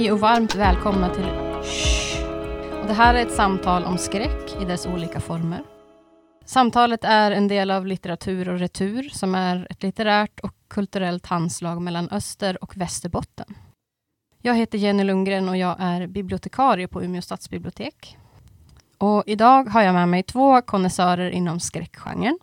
Hej och varmt välkomna till Shh. Och Det här är ett samtal om skräck i dess olika former. Samtalet är en del av Litteratur och retur, som är ett litterärt och kulturellt handslag mellan Öster och Västerbotten. Jag heter Jenny Lundgren och jag är bibliotekarie på Umeå stadsbibliotek. Och idag har jag med mig två konnässörer inom skräckgenren.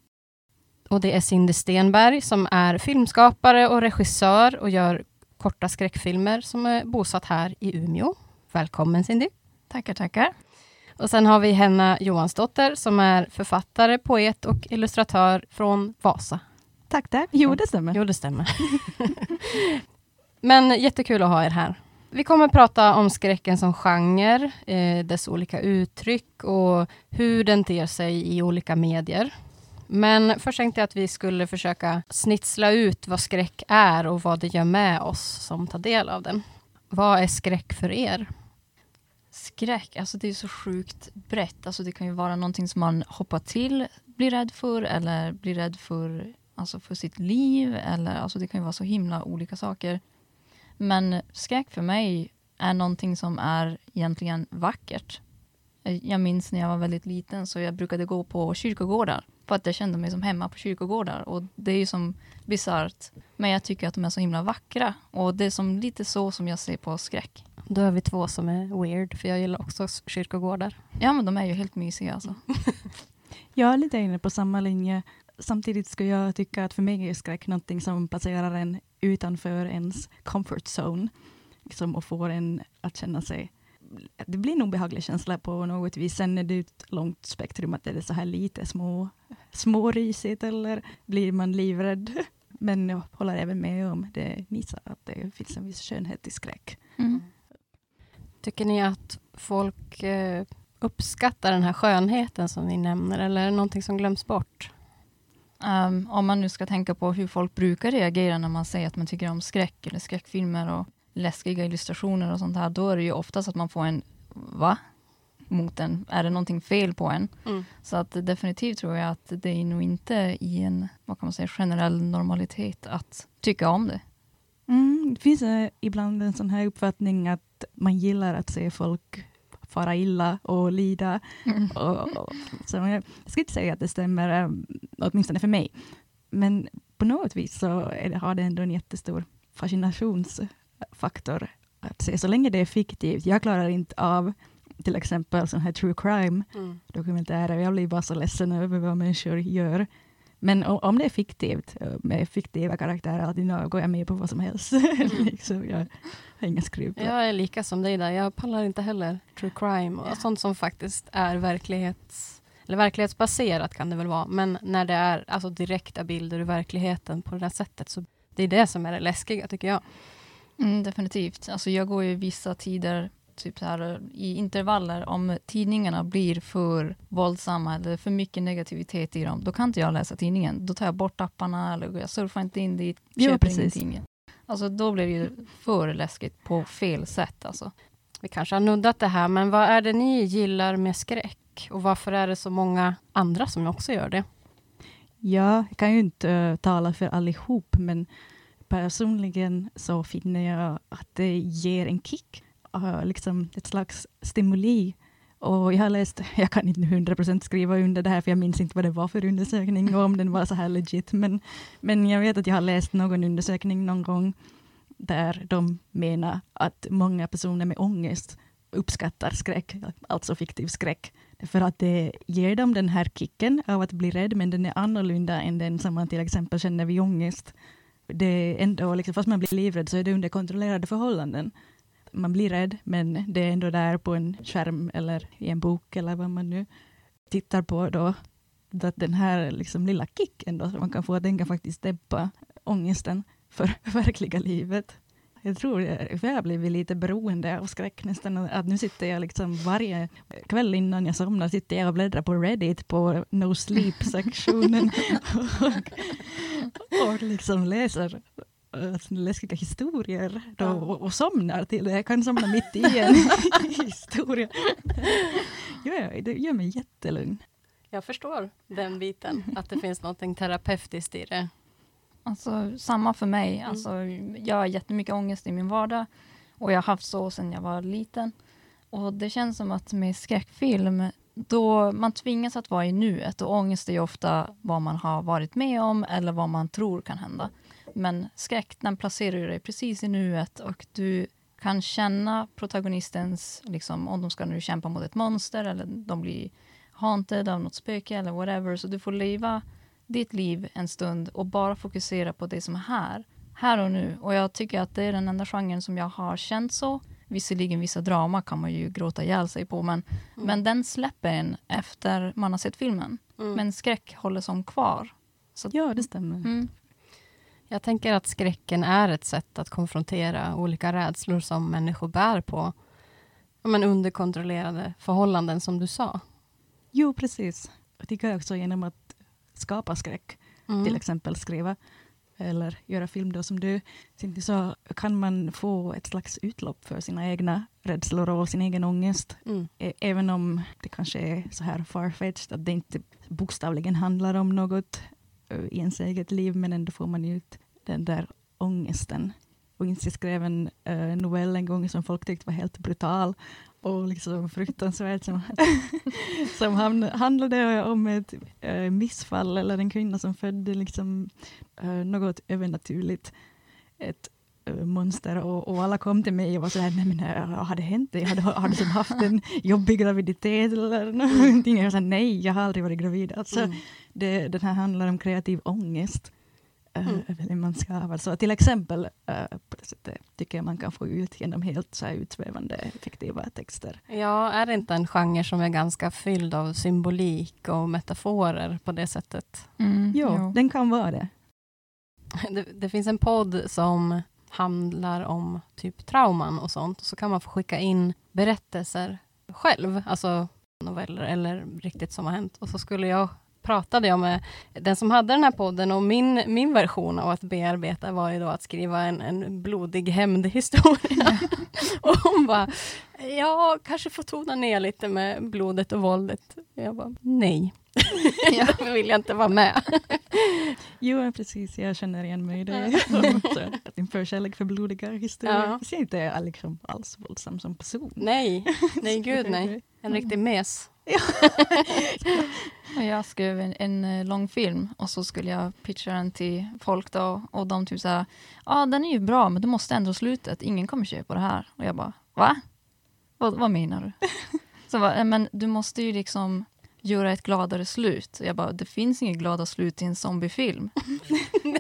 Och det är Cindy Stenberg som är filmskapare och regissör och gör korta skräckfilmer som är bosatt här i Umeå. Välkommen Cindy! Tackar, tackar. Och sen har vi Henna Johansdotter som är författare, poet och illustratör från Vasa. Tack, tack. Jo, det stämmer. Jo, det stämmer. Men jättekul att ha er här. Vi kommer prata om skräcken som genre, eh, dess olika uttryck och hur den ter sig i olika medier. Men först tänkte jag att vi skulle försöka snitsla ut vad skräck är och vad det gör med oss som tar del av den. Vad är skräck för er? Skräck, alltså det är så sjukt brett. Alltså det kan ju vara någonting som man hoppar till, blir rädd för eller blir rädd för, alltså för sitt liv. Eller, alltså det kan ju vara så himla olika saker. Men skräck för mig är någonting som är egentligen vackert. Jag minns när jag var väldigt liten så jag brukade gå på kyrkogårdar för att jag kände mig som hemma på kyrkogårdar. Och det är ju som bisarrt. Men jag tycker att de är så himla vackra. Och det är som lite så som jag ser på skräck. Då är vi två som är weird, för jag gillar också kyrkogårdar. Ja, men de är ju helt mysiga alltså. jag är lite inne på samma linje. Samtidigt skulle jag tycka att för mig är skräck någonting som placerar en utanför ens comfort zone. Liksom och får en att känna sig det blir en obehaglig känsla på något vis. Sen är det ett långt spektrum, att är det så här lite små, smårisigt eller blir man livrädd? Men jag håller även med om det ni sa, att det finns en viss skönhet i skräck. Mm. Tycker ni att folk eh, uppskattar den här skönheten som ni nämner, eller är det någonting som glöms bort? Um, om man nu ska tänka på hur folk brukar reagera när man säger att man tycker om skräck eller skräckfilmer och läskiga illustrationer och sånt här, då är det ju oftast att man får en va? mot en. Är det någonting fel på en? Mm. Så att definitivt tror jag att det är nog inte i en vad kan man säga, generell normalitet att tycka om det. Mm, det finns uh, ibland en sån här uppfattning att man gillar att se folk fara illa och lida. Mm. Och, och, så jag, jag ska inte säga att det stämmer, um, åtminstone för mig. Men på något vis så det, har det ändå en jättestor fascinations faktor att se, så länge det är fiktivt. Jag klarar inte av till exempel sån här true crime mm. Jag blir bara så ledsen över vad människor gör. Men om det är fiktivt, med fiktiva karaktärer, då går jag med på vad som helst. liksom, jag har inga skruv Jag är lika som dig där. Jag pallar inte heller true crime och ja. sånt som faktiskt är verklighets eller verklighetsbaserat kan det väl vara, men när det är alltså direkta bilder ur verkligheten på det där sättet, så det är det som är det läskiga, tycker jag. Mm, definitivt. Alltså jag går ju vissa tider typ så här, i intervaller, om tidningarna blir för våldsamma eller för mycket negativitet i dem, då kan inte jag läsa tidningen. Då tar jag bort apparna eller jag surfar inte in dit, köper ja, ingenting. Alltså då blir det ju för läskigt på fel sätt. Alltså. Vi kanske har nuddat det här, men vad är det ni gillar med skräck? Och varför är det så många andra som också gör det? Ja, jag kan ju inte uh, tala för allihop, men personligen så finner jag att det ger en kick, uh, liksom ett slags stimuli. Och jag har läst, jag kan inte 100% skriva under det här, för jag minns inte vad det var för undersökning och om den var så här legit, men, men jag vet att jag har läst någon undersökning någon gång där de menar att många personer med ångest uppskattar skräck, alltså fiktiv skräck, för att det ger dem den här kicken av att bli rädd, men den är annorlunda än den som man till exempel känner vid ångest det är ändå, liksom, fast man blir livrädd så är det under kontrollerade förhållanden. Man blir rädd, men det är ändå där på en skärm eller i en bok eller vad man nu tittar på då. Att den här liksom lilla kicken då, som man kan få, den kan faktiskt dämpa ångesten för verkliga livet. Jag tror för jag har blivit lite beroende av skräck nästan. Att nu sitter jag liksom varje kväll innan jag somnar sitter jag och bläddrar på Reddit på No Sleep-sektionen. och, och liksom läser äh, läskiga historier då, och, och somnar till det. Jag kan somna mitt i en historia. ja, det gör mig jättelugn. Jag förstår den biten, att det finns något terapeutiskt i det. Alltså, samma för mig. Mm. Alltså, jag har jättemycket ångest i min vardag. Och jag har haft så sedan jag var liten. Och det känns som att med skräckfilm, då man tvingas att vara i nuet och ångest är ju ofta vad man har varit med om eller vad man tror kan hända. Men skräck, den placerar dig precis i nuet och du kan känna protagonistens, liksom, om de ska nu kämpa mot ett monster eller de blir haunted av något spöke eller whatever. Så du får leva ditt liv en stund och bara fokusera på det som är här, här och nu. Och jag tycker att det är den enda genren som jag har känt så. Visserligen vissa drama kan man ju gråta ihjäl sig på, men, Mm. men den släpper en efter man har sett filmen. Mm. Men skräck håller som kvar. Så, Ja, det stämmer. mm, Jag tänker att skräcken är ett sätt att konfrontera olika rädslor som människor bär på. Men underkontrollerade förhållanden som du sa. Jo, precis. Jag tycker också genom att skapa skräck, Mm. till exempel skriva eller göra film då som du, Cindy, så kan man få ett slags utlopp för sina egna rädslor och sin egen ångest. Mm. Även om det kanske är så här farfetched, att det inte bokstavligen handlar om något i ens eget liv, men ändå får man ut den där ångesten. Och Insi skrev en novell en gång som folk tyckte var helt brutal och liksom fruktansvärt som, som handlade om ett eh, missfall eller en kvinna som födde liksom, eh, något övernaturligt. Ett eh, monster och, och alla kom till mig och var så här, nej men äh, har det hänt dig? Har du, har du som haft en jobbig graviditet eller någonting? Jag sa nej, jag har aldrig varit gravid. Alltså, Mm. det, den här handlar om kreativ ångest. Eh, Mm. man skavar. Så till exempel eh, på det sättet tycker jag man kan få ut genom helt så här utsvävande effektiva texter. Ja, är det inte en genre som är ganska fylld av symbolik och metaforer på det sättet? mm, Jo, jo. den kan vara det. Det, det finns en podd som handlar om typ trauman och sånt. Så kan man få skicka in berättelser själv, alltså noveller eller riktigt som har hänt. Och så skulle jag pratade jag med den som hade den här podden och min, min version av att bearbeta var ju då att skriva en, en blodig hämndhistoria. och hon bara, ja, kanske får tona ner lite med blodet och våldet. Jag bara, nej. det vill jag inte vara med. Jo, precis. Jag känner igen mig i det. Ja. Din förkärlek för blodiga historier. Ja. Jag ser inte är liksom alls våldsam som person. Nej, nej gud nej. En riktig mes. Jag skrev en, en eh, lång film och så skulle jag pitcha den till folk då och de typ såhär, ja ah, den är ju bra men du måste ändra slutet, ingen kommer köpa det här. Och jag bara, va? Vad, vad menar du? Så bara, "Eh, men du måste ju liksom göra ett gladare slut. Jag bara, det finns inget glada slut i en zombiefilm.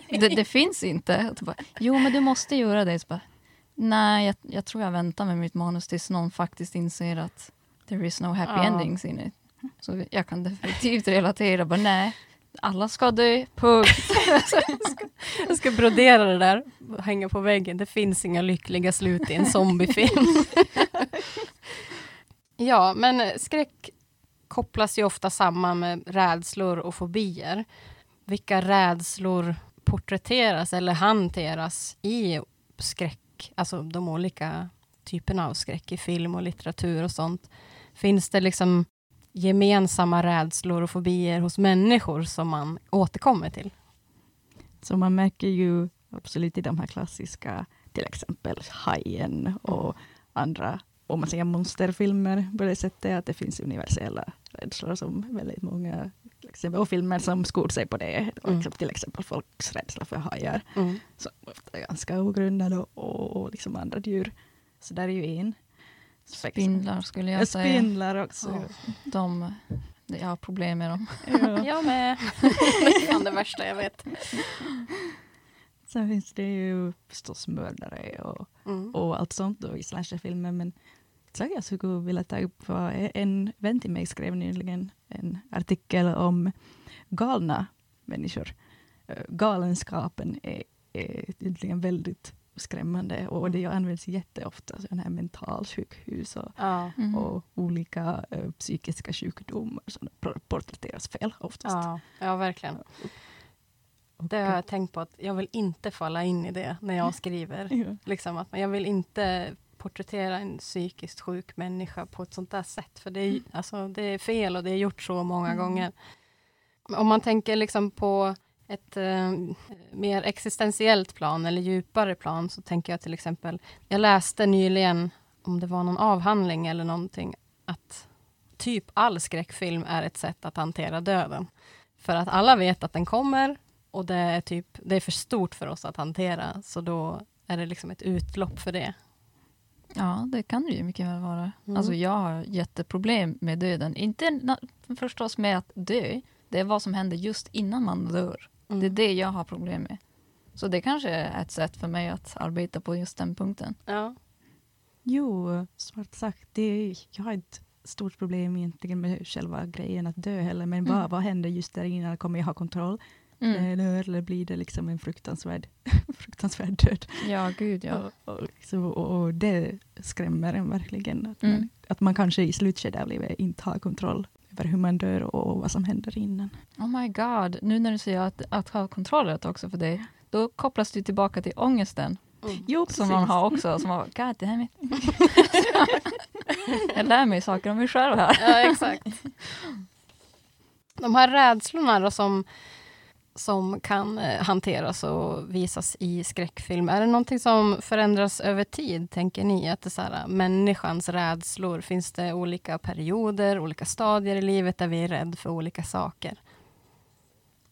det, det finns inte. Bara, jo men du måste göra det. Så bara, Nej, jag, jag tror jag väntar med mitt manus tills någon faktiskt inser att there is no happy Ja. endings in it. Så jag kan definitivt relatera. Bara, nej, alla ska dö, punkt. Jag ska brodera det där hänga på väggen. Det finns inga lyckliga slut i en zombiefilm. ja, men skräck kopplas ju ofta samman med rädslor och fobier. Vilka rädslor porträtteras eller hanteras i skräck, alltså de olika typerna av skräck i film och litteratur och sånt. Finns det liksom gemensamma rädslor och fobier hos människor som man återkommer till? Så man märker ju absolut i de här klassiska, till exempel Hajen och andra, om man säger monsterfilmer på det sättet, att det finns universella rädslor som väldigt många, exempel, och filmer som skor sig på det, Mm. liksom, till exempel folks rädsla för hajar, Mm. som ofta är ganska ogrundad och, och, och liksom andra djur. Så där är ju en. Spindlar skulle Ja, jag säga. spindlar också. Ja. De, jag har problem med dem. Ja. Jag med. det är det värsta jag vet. Sen finns det ju förstås mördare och Mm. och allt sånt då i slasherfilmer. Men så jag skulle vilja ta upp vad en vän till mig skrev nyligen en artikel om galna människor. Eh, Galenskapen är, är tydligen väldigt skrämmande och det används jätteofta, sådana här mentalsjukhus och, Ja. Mm. och olika eh, psykiska sjukdomar som por- porträtteras fel oftast. Ja, ja, verkligen. Det har jag tänkt på att jag vill inte falla in i det när jag skriver. Ja. Liksom att jag vill inte porträttera en psykiskt sjuk människa på ett sånt där sätt. För det är, alltså, det är fel och det är gjort så många Mm. gånger. Om man tänker liksom på ett eh, mer existentiellt plan eller djupare plan så tänker jag till exempel, jag läste nyligen om det var någon avhandling eller någonting, att typ all skräckfilm är ett sätt att hantera döden. För att alla vet att den kommer och det är, typ, det är för stort för oss att hantera, så då är det liksom ett utlopp för det. Ja, det kan det ju mycket väl vara. Mm. Alltså jag har jätteproblem med döden. Inte förstås med att dö, det är vad som händer just innan man dör. Mm. Det är det jag har problem med. Så det kanske är ett sätt för mig att arbeta på just den punkten. Ja. Jo, svart sagt, det är, jag har ett stort problem egentligen med själva grejen att dö heller, men Mm. vad, vad händer just där innan? Kommer jag ha kontroll? Mm. Eller, eller blir det liksom en fruktansvärd, fruktansvärd död? Ja, gud ja. Och, och, liksom, och, och det skrämmer en verkligen. Att, Mm. man, att man kanske i slutskedet av livet inte har kontroll över hur man dör och, vad som händer innan. Oh my god, nu när du säger att, att ha kontroll också för dig, då kopplas du tillbaka till ångesten Mm. Jo, precis. som man har också. Som har, god damn it. jag lär mig saker om mig själv här. Ja, exakt. De här rädslorna då som, som kan eh, hanteras och visas i skräckfilm, är det någonting som förändras över tid, tänker ni? Att det så här, äh, människans rädslor, finns det olika perioder, olika stadier i livet där vi är rädda för olika saker?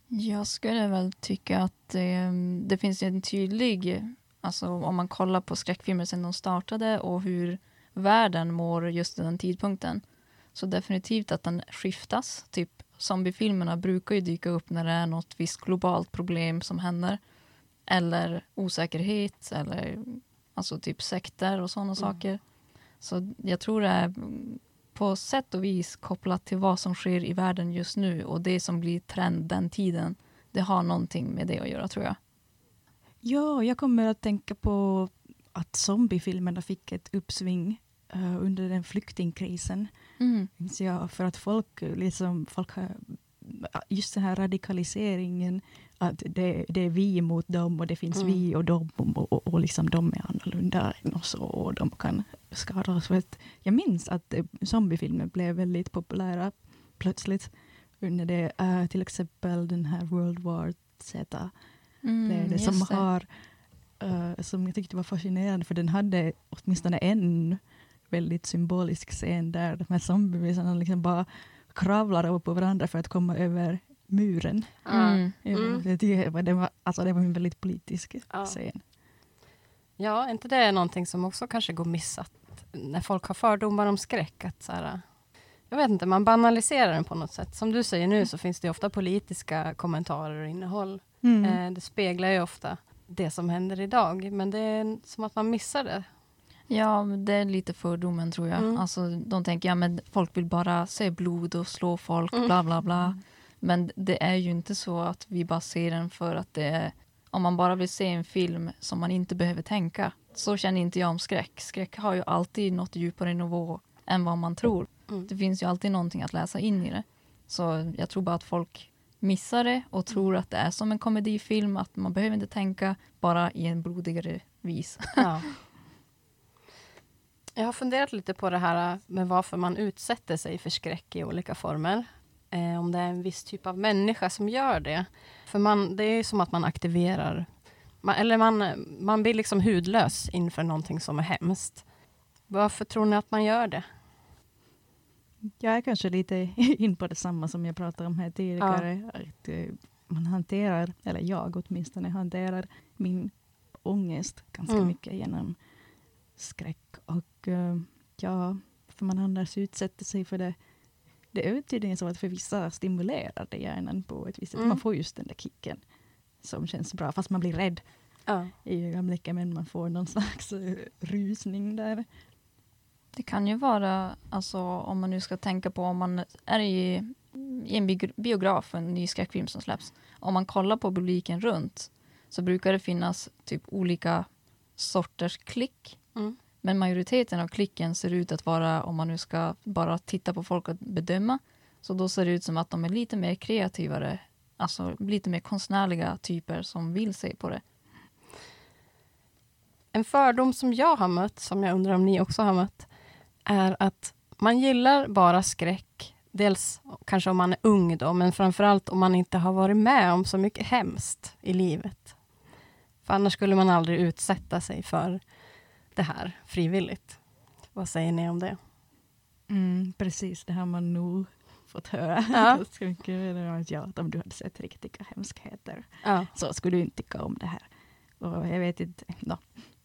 Jag skulle väl tycka att det, det finns en tydlig, alltså om man kollar på skräckfilmer sedan de startade och hur världen mår just vid den tidpunkten. Så definitivt att den skiftas. Typ zombiefilmerna brukar ju dyka upp när det är något visst globalt problem som händer. Eller osäkerhet eller alltså typ sekter och sådana saker. Så jag tror det är mm, på sätt och vis kopplat till vad som sker i världen just nu och det som blir trend den tiden. Det har någonting med det att göra tror jag. Ja, jag kommer att tänka på att zombiefilmerna fick ett uppsving eh, under den flyktingkrisen. Minns jag, för att folk, eh, liksom, folk har just den här radikaliseringen, att det, det är vi mot dem och det finns Mm. vi och dem och, och, och liksom de är annorlunda än oss och de kan skada oss. Jag minns att eh, zombiefilmer blev väldigt populära plötsligt under det. eh, till exempel den här World War Z. Mm, det är det som har, eh, som jag tyckte var fascinerande, för den hade åtminstone en väldigt symbolisk scen där de här zombiesarna liksom bara kravlar upp på varandra för att komma över muren. Mm. Ja, Mm. det, tycker jag var- det, var, alltså det var en väldigt politisk Ja. scen. Ja, är inte det någonting som också kanske går missat när folk har fördomar om skräck? Att så här, jag vet inte, man banaliserar den på något sätt. Som du säger nu så finns det ofta politiska kommentarer och innehåll. Mm. Eh, det speglar ju ofta det som händer idag, men det är som att man missar det. Ja, det är lite fördomen tror jag. Mm. Alltså, de tänker ja, men folk vill bara se blod och slå folk, Mm. bla bla bla. Men det är ju inte så att vi bara ser den för att det är... Om man bara vill se en film som man inte behöver tänka. Så känner inte jag om skräck. Skräck har ju alltid något djupare nivå än vad man tror. Mm. Det finns ju alltid någonting att läsa in i det. Så jag tror bara att folk missar det och tror att det är som en komedifilm, att man behöver inte tänka, bara i en blodigare vis. Ja. Jag har funderat lite på det här med varför man utsätter sig för skräck i olika former. Eh, om det är en viss typ av människa som gör det. För man, det är ju som att man aktiverar, man, eller man, man blir liksom hudlös inför någonting som är hemskt. Varför tror ni att man gör det? Jag är kanske lite in på detsamma som jag pratade om här tidigare. Att, eh, man hanterar, eller jag åtminstone, hanterar min ångest ganska Mm. mycket genom skräck. Och eh, ja, för man annars utsätter sig för det. Det är tydligen så att för vissa stimulerar det hjärnan på ett visst sätt. Mm. Man får just den där kicken som känns bra, fast man blir rädd Ja. i ögonblicket, men man får någon slags eh, rusning där. Det kan ju vara, alltså, om man nu ska tänka på om man är i, i en bi- biograf, en ny skräckfilm som släpps. Om man kollar på publiken runt så brukar det finnas typ olika sorters klick. Mm. Men majoriteten av klicken ser ut att vara, om man nu ska bara titta på folk och bedöma, så då ser det ut som att de är lite mer kreativare, alltså lite mer konstnärliga typer som vill se på det. En fördom som jag har mött, som jag undrar om ni också har mött, är att man gillar bara skräck dels kanske om man är ung då, men framförallt om man inte har varit med om så mycket hemskt i livet. För annars skulle man aldrig utsätta sig för det här frivilligt. Vad säger ni om det? Mm, precis, det har man nog fått höra Ja. Ja, om du hade sett riktiga hemskheter Ja. så skulle du inte tycka om det här. Och jag vet inte, no,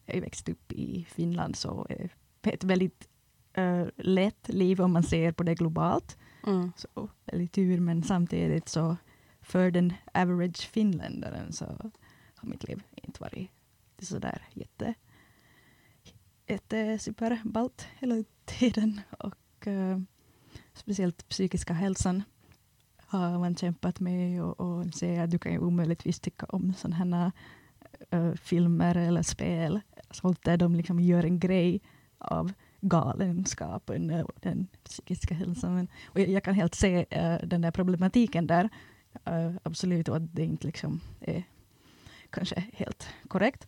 jag är växt upp i Finland så det ett väldigt eh, lätt liv om man ser på det globalt. Mm. Så väldigt tur, men samtidigt så för den average finländaren så har mitt liv inte varit sådär jätte, jätte eh, superballt hela tiden. Och uh, speciellt psykiska hälsan har man kämpat med och, och säger att du kan ju omöjligtvis tycka om sådana här uh, filmer eller spel. Sånt där de liksom gör en grej av galenskapen och den psykiska hälsan. Men, och jag, jag kan helt se uh, den där problematiken där. Absolut, och att det inte liksom är kanske helt korrekt.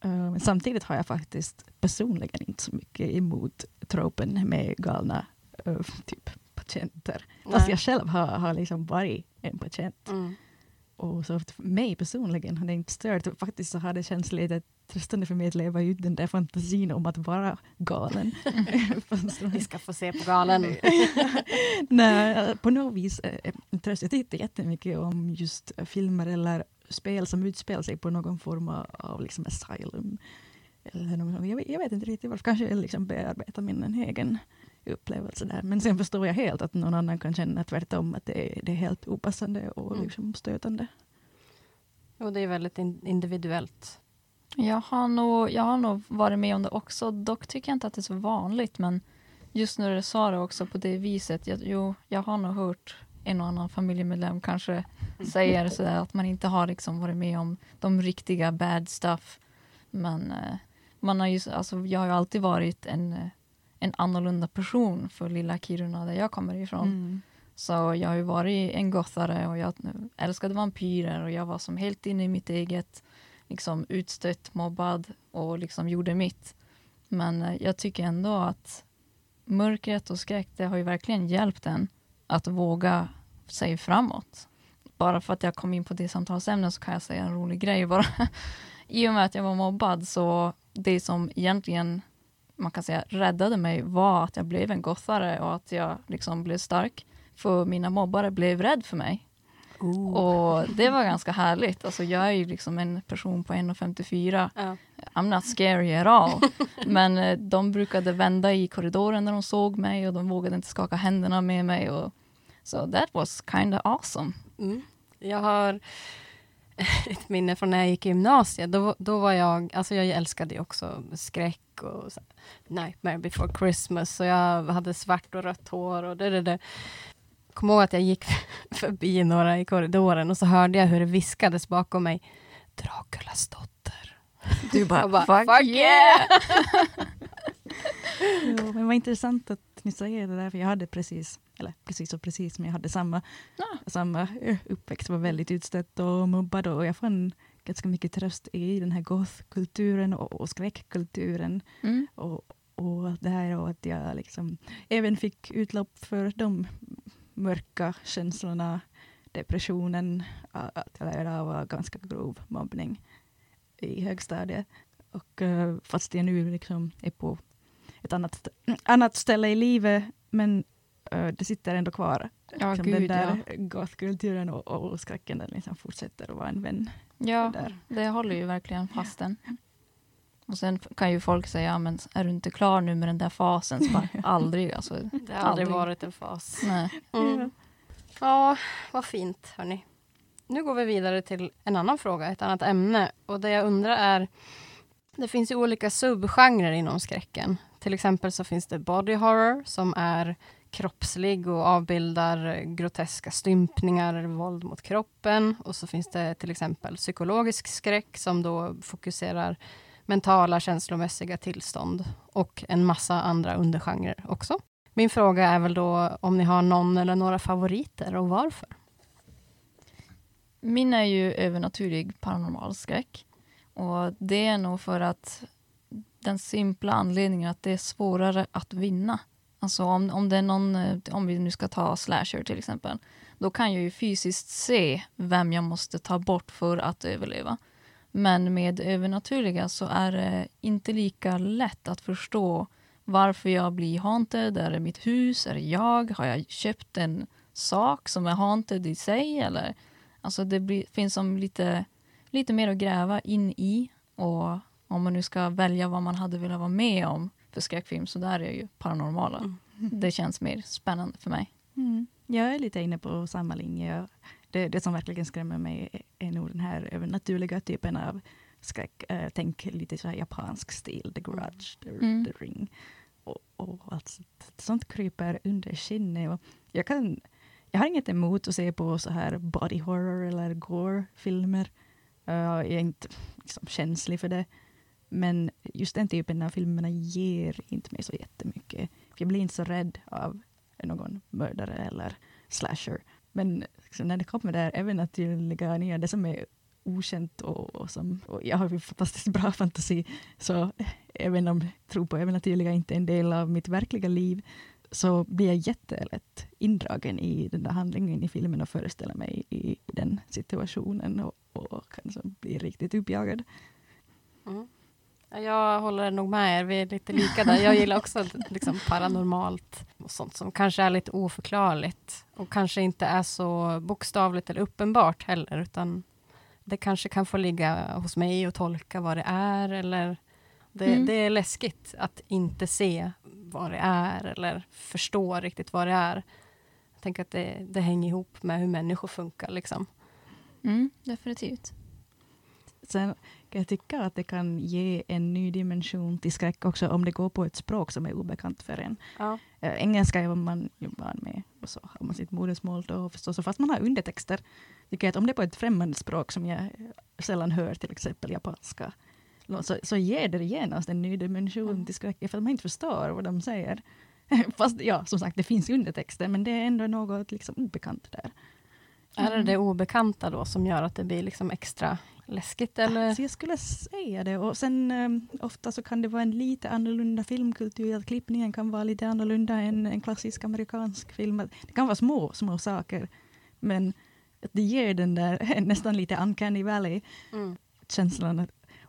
Men samtidigt har jag faktiskt personligen inte så mycket emot tropen med galna eh, typ patienter. Fast jag själv har, har liksom varit en patient. Mm. Och så för mig personligen har det inte stört. Faktiskt så har det känts lite tröstande för mig att leva ut den där fantasin om att vara galen. Vi ska få se på galen. Nej, på något vis eh, tröst. Jag tittar jättemycket om just filmer eller spel som utspelar sig på någon form av, liksom asylum. Eller jag, vet- jag vet inte riktigt varför. Kanske jag liksom bearbetar min egen upplevelse där. Men sen förstår jag helt att någon annan kan känna tvärtom att det är, det är helt opassande och Mm. liksom stötande. Och det är väldigt in- individuellt. Jag har, nog, jag har nog varit med om det också. Dock tycker jag inte att det är så vanligt. Men just när du sa det också på det viset. Jag, jo, jag har nog hört en och annan familjemedlem kanske säger sådär att man inte har liksom varit med om de riktiga bad stuff. Men eh, man har ju, alltså, jag har ju alltid varit en, eh, en annorlunda person för lilla Kiruna där jag kommer ifrån. Mm. Så jag har ju varit en gothare och jag älskade vampyrer och jag var som helt inne i mitt eget, liksom utstött, mobbad och liksom gjorde mitt. Men eh, jag tycker ändå att mörkret och skräck, det har ju verkligen hjälpt en att våga sig framåt. Bara för att jag kom in på det samtalsämnet så kan jag säga en rolig grej bara. I och med att jag var mobbad så det som egentligen man kan säga räddade mig var att jag blev en gothare och att jag liksom blev stark. För mina mobbare blev rädd för mig. Och det var ganska härligt. Alltså jag är ju liksom en person på 1,54. Ja. I'm not scary at all. Men eh, de brukade vända i korridoren när de såg mig och de vågade inte skaka händerna med mig. Och, so that was kind of awesome. Mm. Jag har ett minne från när jag gick i gymnasiet. Då, då var jag, alltså jag älskade ju också skräck och så, Nightmare before Christmas. Och jag hade svart och rött hår och det, det, det. Kommer ihåg att jag gick förbi några i korridoren och så hörde jag hur det viskades bakom mig. Draculas dotter. Du bara, Jag bara, fuck, fuck yeah! Jo, men vad intressant att ni säger det där, för jag hade precis, eller precis och precis, men jag hade samma, Ja. samma eh, uppväxt, var väldigt utstött och mobbad och jag fann ganska mycket tröst i den här gothkulturen och, och skräckkulturen Mm. och, och det här och att jag liksom även fick utlopp för de mörka känslorna, depressionen, att jag lärde av ganska grov mobbning i högstadiet. Och eh, fast jag nu liksom är på ett annat, annat ställe i livet, men eh, det sitter ändå kvar. Ja, Liksom den gud ja. där gothkulturen och, och skräcken den liksom fortsätter att vara en vän. Ja, där. det håller ju verkligen fast den. Och sen kan ju folk säga, ja, men är du inte klar nu med den där fasen? Så bara, aldrig. Alltså, Det har aldrig Aldrig. varit en fas. nej. Mm. Ja, vad fint hörni. Nu går vi vidare till en annan fråga, ett annat ämne. Och det jag undrar är, det finns ju olika subgenrer inom skräcken. Till exempel så finns det body horror som är kroppslig och avbildar groteska stympningar, våld mot kroppen. Och så finns det till exempel psykologisk skräck som då fokuserar mentala känslomässiga tillstånd och en massa andra undergenrer också. Min fråga är väl då om ni har någon eller några favoriter och varför? Min är ju övernaturlig paranormal skräck. Och det är nog för att den simpla anledningen att det är svårare att vinna Alltså om, om det är någon, eh, om vi nu ska ta slasher till exempel, då kan jag ju fysiskt se vem jag måste ta bort för att överleva. Men med övernaturliga så är det inte lika lätt att förstå varför jag blir haunted. Är det mitt hus? Är det jag? Har jag köpt en sak som är haunted i sig? Eller, alltså det blir, finns som lite, lite mer att gräva in i. Och om man nu ska välja vad man hade velat vara med om för skräckfilm så där är ju paranormala. Mm. Det känns mer spännande för mig. Mm. Jag är lite inne på samma linje. Det, det som verkligen skrämmer mig är nog den här övernaturliga typen av skräck. Uh, tänk lite så här japansk stil, The Grudge, The, Mm. the Ring. Och, och allt sånt, sånt kryper under skinnet. Och jag, kan, jag har inget emot att se på så här body horror eller gore-filmer. Uh, jag är inte liksom, känslig för det. Men just den typen av filmerna ger inte mig så jättemycket. Jag blir inte så rädd av någon mördare eller slasher. Men liksom, när det kommer där övernaturliga nya, det som är okänt och, och som, och jag har ju fantastiskt bra fantasi, så även om tro på övernaturliga inte är en del av mitt verkliga liv, så blir jag jättelätt indragen i den där handlingen i filmen och föreställer mig i den situationen och, och kan så bli riktigt uppjagad. Mm. Ja, Jag håller nog med er, vi är lite lika där. Jag gillar också liksom paranormalt och sånt som kanske är lite oförklarligt och kanske inte är så bokstavligt eller uppenbart heller, utan det kanske kan få ligga hos mig och tolka vad det är eller det, Mm. det är läskigt att inte se vad det är eller förstå riktigt vad det är. Jag tänker att det, det hänger ihop med hur människor funkar. Liksom. Mm, definitivt. Sen jag tycka att det kan ge en ny dimension till skräck också om det går på ett språk som är obekant för en. Ja. Eh, engelska är man är van med och så har man sitt modersmål då förstås. Och fast man har undertexter, tycker jag att om det är på ett främmande språk som jag sällan hör, till exempel japanska, så, så ger det genast en ny dimension till skräcken för att man inte förstår vad de säger. Fast ja, som sagt, det finns undertexter, men det är ändå något liksom obekant där. Är det det obekanta då som gör att det blir liksom extra läskigt? Eller? Så jag skulle säga det. Och sen um, ofta så kan det vara en lite annorlunda filmkultur. Att klippningen kan vara lite annorlunda än en klassisk amerikansk film. Det kan vara små, små saker. Men att det ger den där nästan lite uncanny valley Mm.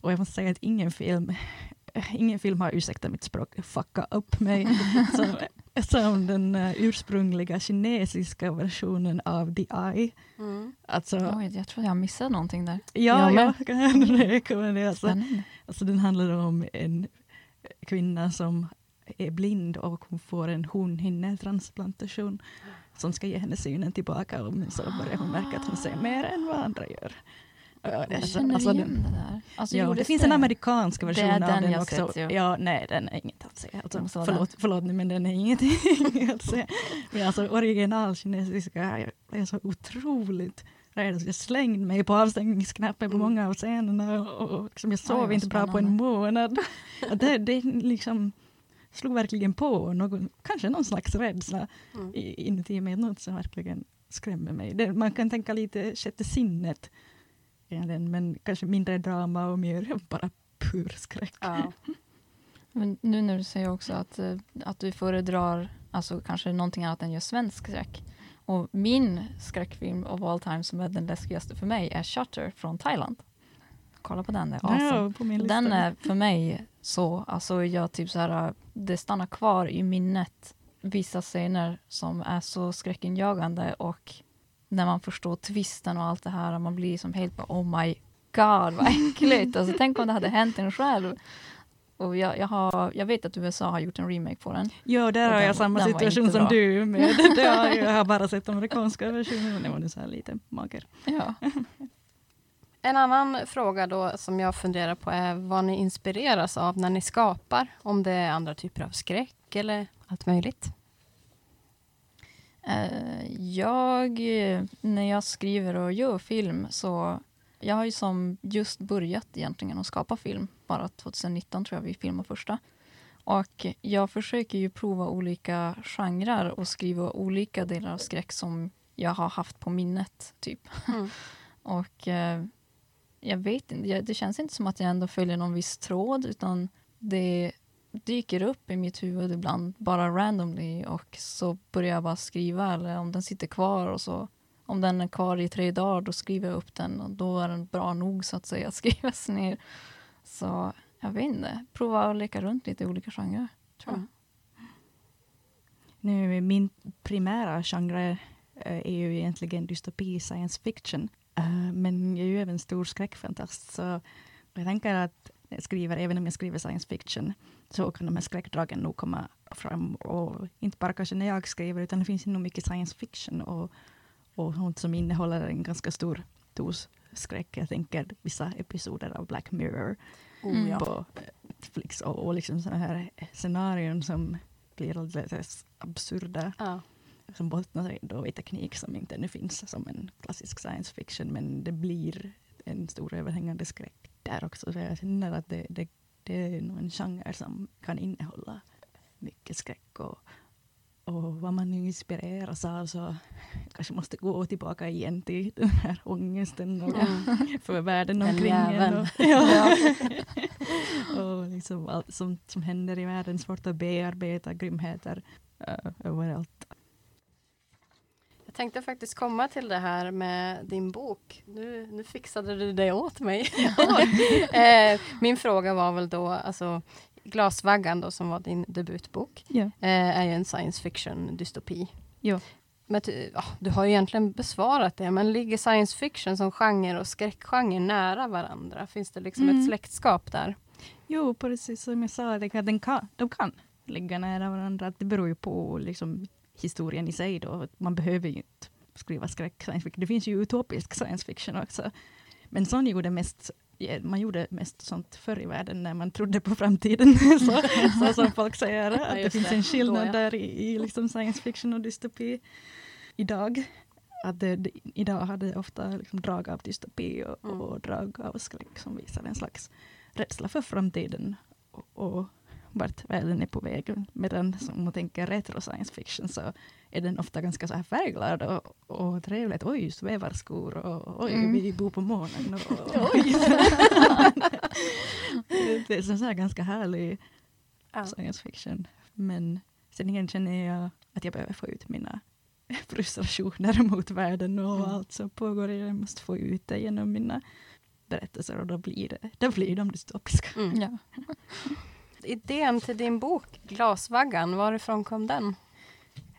och jag måste säga att ingen film, ingen film har ursäktat mitt språk, fucka upp mig. som, som den uh, ursprungliga kinesiska versionen av The Eye. Mm. Alltså, Oj, jag tror jag missade någonting där. ja, jag med. jag kan rekommendera. Alltså. Alltså den handlar om en kvinna som är blind och hon får en hornhinnetransplantation som ska ge henne synen tillbaka och men så börjar hon märka att hon ser mer än vad andra gör. Ja, Jag alltså- känner alltså igen den- det där. Alltså, Ja, det finns en amerikansk version Det är av den den jag också. sett, ja. ja, nej, den är inget att säga. Alltså, förlåt, förlåt men den är ingenting att säga. Men alltså originalkinesiska är, är så otroligt redan jag slängde mig på avstängningsknappen på Mm. många av scenerna och, och liksom jag sov vad inte bra på en månad. Det, det liksom slog verkligen på någon, kanske någon slags rädsla Mm. i- inuti mig, något som verkligen skrämmer mig. Det, man kan tänka lite sjätte sinnet, egentligen, men kanske mindre drama och mer bara pur skräck. Ja. Men nu när du säger också att, eh, att du föredrar alltså, kanske någonting annat än just svensk skräck. Och min skräckfilm of all time som är den läskigaste för mig är Shutter från Thailand. Kolla på den, det är awesome. Ja, på min lista. Den är för mig så, alltså jag typ så här, det stannar kvar i minnet vissa scener som är så skräckinjagande och när man förstår twisten och allt det här, man blir som helt bara oh my god vad äckligt. Alltså, tänk om det hade hänt en själv. Och jag, jag, har, jag vet att USA har gjort en remake på den. Ja, där Och har den- jag samma den situation som bra. du. Med. Det har, jag har bara sett amerikanska versionen, men det var nu så här lite mager. Ja. En annan fråga då som jag funderar på är vad ni inspireras av när ni skapar. Om det är andra typer av skräck eller allt möjligt. Eh, jag, eh, när jag skriver och gör film så jag har ju som just börjat egentligen att skapa film. Bara 2019 tror jag vi filmade första. Och jag försöker ju prova olika genrer och skriva olika delar av skräck som jag har haft på minnet. typ. Mm. Och eh, jag vet inte, det känns inte som att jag ändå följer någon viss tråd utan det, dyker upp i mitt huvud ibland, bara randomly och så börjar jag bara skriva eller om den sitter kvar och så om den är kvar i tre dagar då skriver jag upp den och då är den bra nog så att säga att skrivas ner. Så jag vet inte, prova att leka runt lite i olika genrer. Tror jag. Nu, min primära genre eh, är ju egentligen dystopi, science fiction. Eh, men jag är ju även stor skräckfantast, så jag tänker att skriver, även om jag skriver science fiction, så kan de här skräckdragen nog komma fram. Och inte bara kanske när jag skriver, utan det finns nog mycket science fiction och, och sånt som innehåller en ganska stor dos skräck. Jag tänker vissa episoder av Black Mirror ja. på Netflix och, och liksom sådana här scenarion som blir alldeles absurda Ja. som bottnar då i teknik som inte ännu finns som en klassisk science fiction, men det blir en stor överhängande skräck där också. Så jag känner att det, det, det är nog en genre som kan innehålla mycket skräck och, och vad man nu inspireras av så kanske måste gå tillbaka igen till den här ångesten och för världen Den omkring en. Och, ja. och liksom allt som, som händer i världen, svårt att bearbeta grymheter uh, överallt. Jag tänkte faktiskt komma till det här med din bok. Nu, nu fixade du det åt mig. eh, min fråga var väl då, alltså Glasvaggan då, som var din debutbok, Ja. eh, är ju en science fiction dystopi. Ja. Men ty- ja, du har ju egentligen besvarat det, men ligger science fiction som genre och skräckgenre nära varandra? Finns det liksom Mm. ett släktskap där? Jo, precis som jag sa, det kan, de kan ligga nära varandra. Det beror ju på liksom, historien i sig. Då. Man behöver ju inte skriva skräck science fiction. Det finns ju utopisk science fiction också. Men sån gjorde mest, man gjorde mest sånt förr i världen när man trodde på framtiden. så, så som folk säger, att det finns en skillnad ja. där i, i liksom science fiction och dystopi idag. Att det, det, idag hade det ofta liksom drag av dystopi och, Mm. och drag av skräck som visar en slags rädsla för framtiden och, och vart världen är på väg. Medan om man tänker retro science fiction så är den ofta ganska så här färgglad och, och trevligt. Oj, svävarskor och oj, Mm. vi bor på månen. Och, oj. det är så här ganska härlig Ja. science fiction. Men sen igen känner jag att jag behöver få ut mina frustrationer mot världen och Mm. allt som pågår. Jag måste få ut det genom mina berättelser och då blir, det, då blir de dystopiska. Mm. Ja. Idén till din bok, Glasvaggan, varifrån kom den?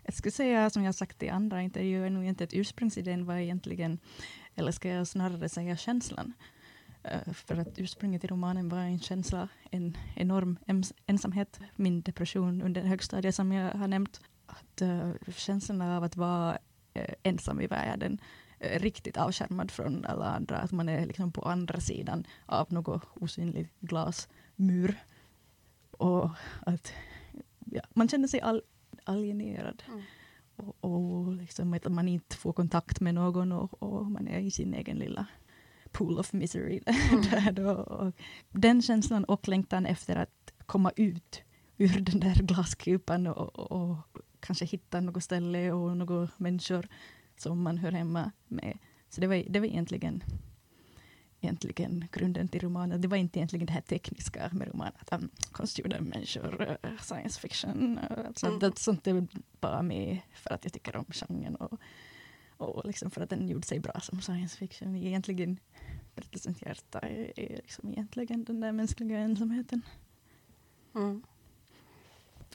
Jag skulle säga, som jag sagt i andra intervjuer, nog inte att ursprungsidén var egentligen, eller ska jag snarare säga känslan. Eh, för att ursprunget i romanen var en känsla, en enorm ens ensamhet, min depression under högstadiet som jag har nämnt. Att, uh, känslan av att vara uh, ensam i världen, eh, riktigt avskärmad från alla andra, att man är liksom på andra sidan av något osynligt glasmur. Och att ja, man känner sig all, alienerad. Mm. Och, och liksom att man inte får kontakt med någon och, och man är i sin egen lilla pool of misery. där då. Och den känslan och längtan efter att komma ut ur den där glaskupan och, och, och kanske hitta något ställe och några människor som man hör hemma med. Så det var, det var egentligen, egentligen grunden till romanen. Det var inte egentligen det här tekniska med romanen, att um, konstgjorda människor, uh, science fiction, uh, sånt, Mm. det, sånt är bara med för att jag tycker om genren och, och liksom för att den gjorde sig bra som science fiction. Egentligen, berättelsens hjärta är, är liksom egentligen den där mänskliga ensamheten. Mm.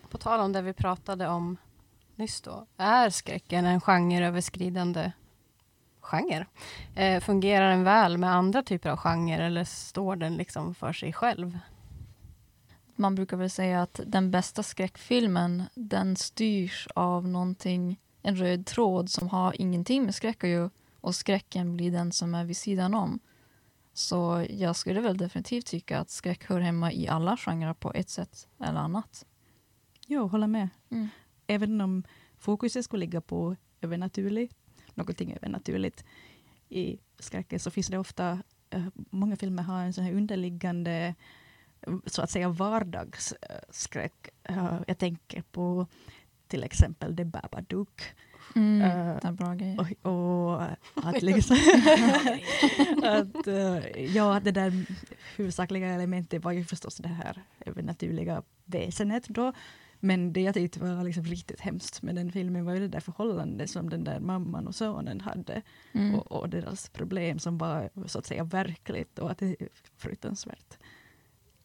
På tal om det vi pratade om nyss då. Är skräcken en genreöverskridande genre? Eh, fungerar den väl med andra typer av genrer eller står den liksom för sig själv? Man brukar väl säga att den bästa skräckfilmen den styrs av någonting, en röd tråd som har ingenting med skräck att göra och skräcken blir den som är vid sidan om. Så jag skulle väl definitivt tycka att skräck hör hemma i alla genrer på ett sätt eller annat. Jo, hålla med. Mm. Även om fokuset skulle ligga på övernaturligt, någonting övernaturligt i skräcken så finns det ofta, eh, många filmer har en sån här underliggande så att säga vardagsskräck. Eh, jag tänker på till exempel The Babadook Mm, är bra grejer. Och, och att liksom... att, eh, ja, det där huvudsakliga elementet var ju förstås det här övernaturliga väsenet då. Men det jag tyckte var liksom riktigt hemskt med den filmen var ju det där förhållandet som den där mamman och sonen hade. Mm. Och, och deras problem som var så att säga verkligt och att det är fruktansvärt.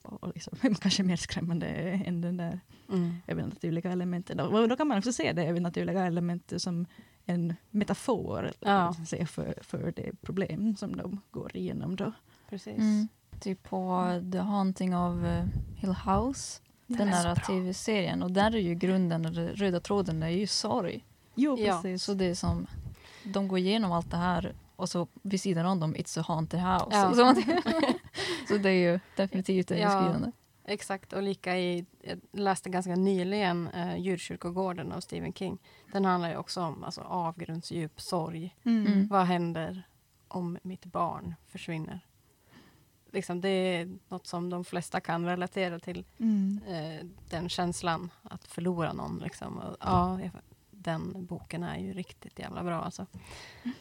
Och, liksom, kanske mer skrämmande än den där Mm. övernaturliga elementen. Och då kan man också se det övernaturliga elementet som en metafor Ja. ja. säga, för, för det problem som de går igenom då. Precis. Mm. Typ på The Haunting of eh, Hill House. Den här tv-serien. Och där är ju grunden, den röda tråden är ju sorg. Jo, Ja, precis. Så det är som, de går igenom allt det här och så vid sidan om dem, It's a haunted house. Ja. Så, det är ju definitivt det Ja. beskrivande. Exakt, och lika i, jag läste ganska nyligen uh, Djurkyrkogården av Stephen King. Den handlar ju också om alltså, avgrundsdjup sorg. Mm. Mm. Vad händer om mitt barn försvinner? Liksom, det är något som de flesta kan relatera till. Mm. eh, den känslan att förlora någon. Liksom. Och, ja, den boken är ju riktigt jävla bra. Alltså.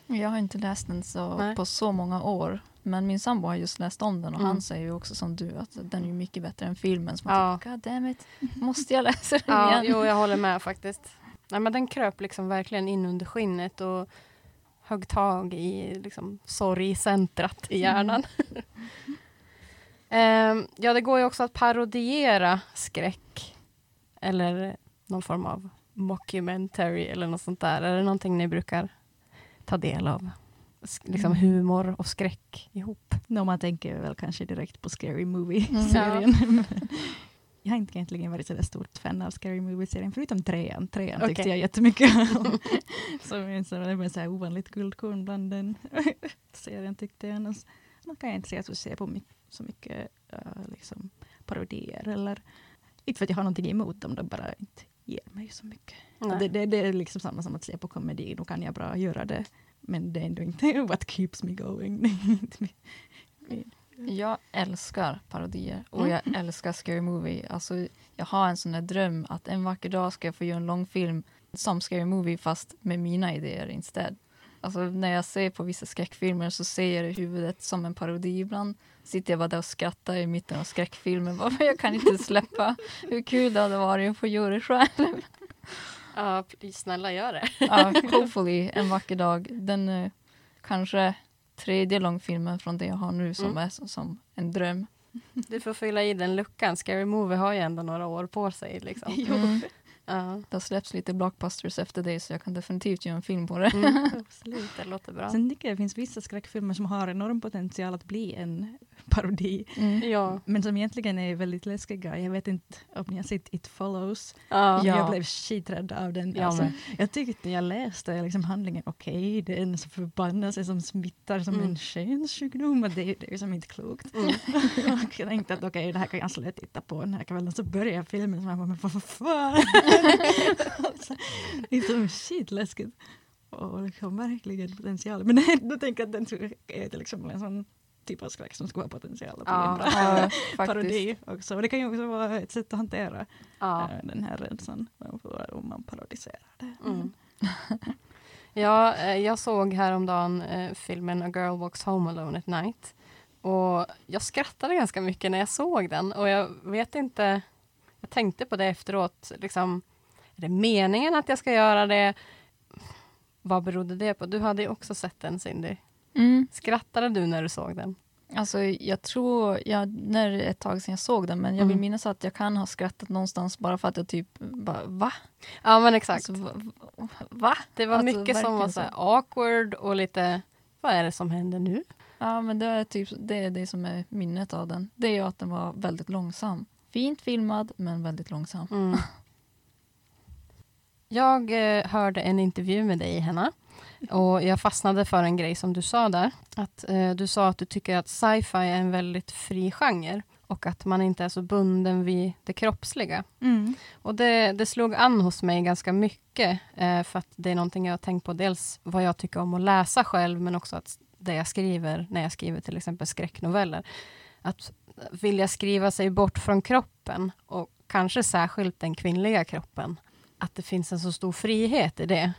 Jag har inte läst den så, Nej. på så många år. Men min sambo har just läst om den och Mm. han säger ju också som du att den är mycket bättre än filmen. Så man Ja. tycker, God damn it, måste jag läsa den Ja, igen? jo, jag håller med faktiskt. Nej, men den kröp liksom verkligen in under skinnet och högg tag i liksom, sorgcentrat i hjärnan. Ehm, ja, det går ju också att parodiera skräck. Eller någon form av mockumentary eller något sånt där. Är det någonting ni brukar ta del av? Sk- liksom Mm. humor och skräck ihop. Nå, man tänker väl kanske direkt på Scary Mm. Movie-serien. jag har inte egentligen varit så stort fan av Scary Movie-serien, förutom trean. Trean tyckte Okej. jag jättemycket om. en så, det var så här ovanligt guldkorn bland den serien tyckte jag. Annars man kan jag inte säga att jag ser på my- så mycket eh, liksom, parodier eller inte för att jag har någonting emot dem, de bara inte ger mig så mycket. Det, det, det är liksom samma som att se på komedi, då kan jag bra göra det. Men det är ändå inte what keeps me going. Jag älskar parodier och Mm. jag älskar Scary Movie. Alltså, jag har en sån där dröm att en vacker dag ska jag få göra en långfilm som Scary Movie fast med mina idéer istället. Alltså, när jag ser på vissa skräckfilmer så ser jag det i huvudet som en parodi ibland. Sitter jag bara där och skrattar i mitten av skräckfilmen. Bara, "Men Jag kan inte släppa hur kul det hade varit att få göra det själv. Ja, snälla gör det. Ja, hopefully en vacker dag. Den eh, kanske tredje långfilmen från det jag har nu som Mm. är som, som en dröm. Du får fylla i den luckan. Scary Movie har ju ändå några år på sig. Liksom. Mm. Ja. Det har släppts lite blockbusters efter det så jag kan definitivt göra en film på det. Mm, absolut, det låter bra. Sen tycker jag det finns vissa skräckfilmer som har enorm potential att bli en parodi. Mm. Ja. Men som egentligen är väldigt läskiga. Jag vet inte om ni har sett It Follows. Ja. Ja. Jag blev skiträdd av den. Jag Alltså, jag tyckte jag läste liksom handlingen, okej, det är en så förbannelse som smittar som Mm. en könssjukdom. och Det, det är som inte klokt. Mm. och jag tänkte att okej, det här kan jag så lätt titta på den här kvällen. Så börjar filmen, så man bara, men vad fan? Det är så skitläskigt. Och liksom verkligen potential. Men då tänker jag att den jag är liksom en sån typ av skräck som skulle ha potential att bli Ja. en bra Ja, parodi också. Och det kan ju också vara ett sätt att hantera Ja. eh, den här rädslan om man parodiserar det. Mm. ja, eh, jag såg häromdagen eh, filmen A Girl Walks Home Alone at Night. Och jag skrattade ganska mycket när jag såg den. Och jag vet inte, jag tänkte på det efteråt. Liksom, är det meningen att jag ska göra det? Vad berodde det på? Du hade ju också sett den Cindy. Mm. Skrattade du när du såg den? Alltså, jag tror, jag, när det är ett tag sedan jag såg den, men jag vill Mm. minnas att jag kan ha skrattat någonstans bara för att jag typ bara, va? Ja men exakt. Alltså, va? va? det var alltså, mycket som var så awkward och lite, vad är det som händer nu? Ja, men det är, typ, det är det som är minnet av den. Det är ju att den var väldigt långsam. Fint filmad, men väldigt långsam. Mm. Jag eh, hörde en intervju med dig, Henna. Och jag fastnade för en grej som du sa där. Att eh, Du sa att du tycker att sci-fi är en väldigt fri genre. Och att man inte är så bunden vid det kroppsliga. Mm. Och det, det slog an hos mig ganska mycket. Eh, för att det är någonting jag har tänkt på. Dels vad jag tycker om att läsa själv. Men också att det jag skriver, när jag skriver till exempel skräcknoveller. Att vilja skriva sig bort från kroppen. Och kanske särskilt den kvinnliga kroppen. Att det finns en så stor frihet i det.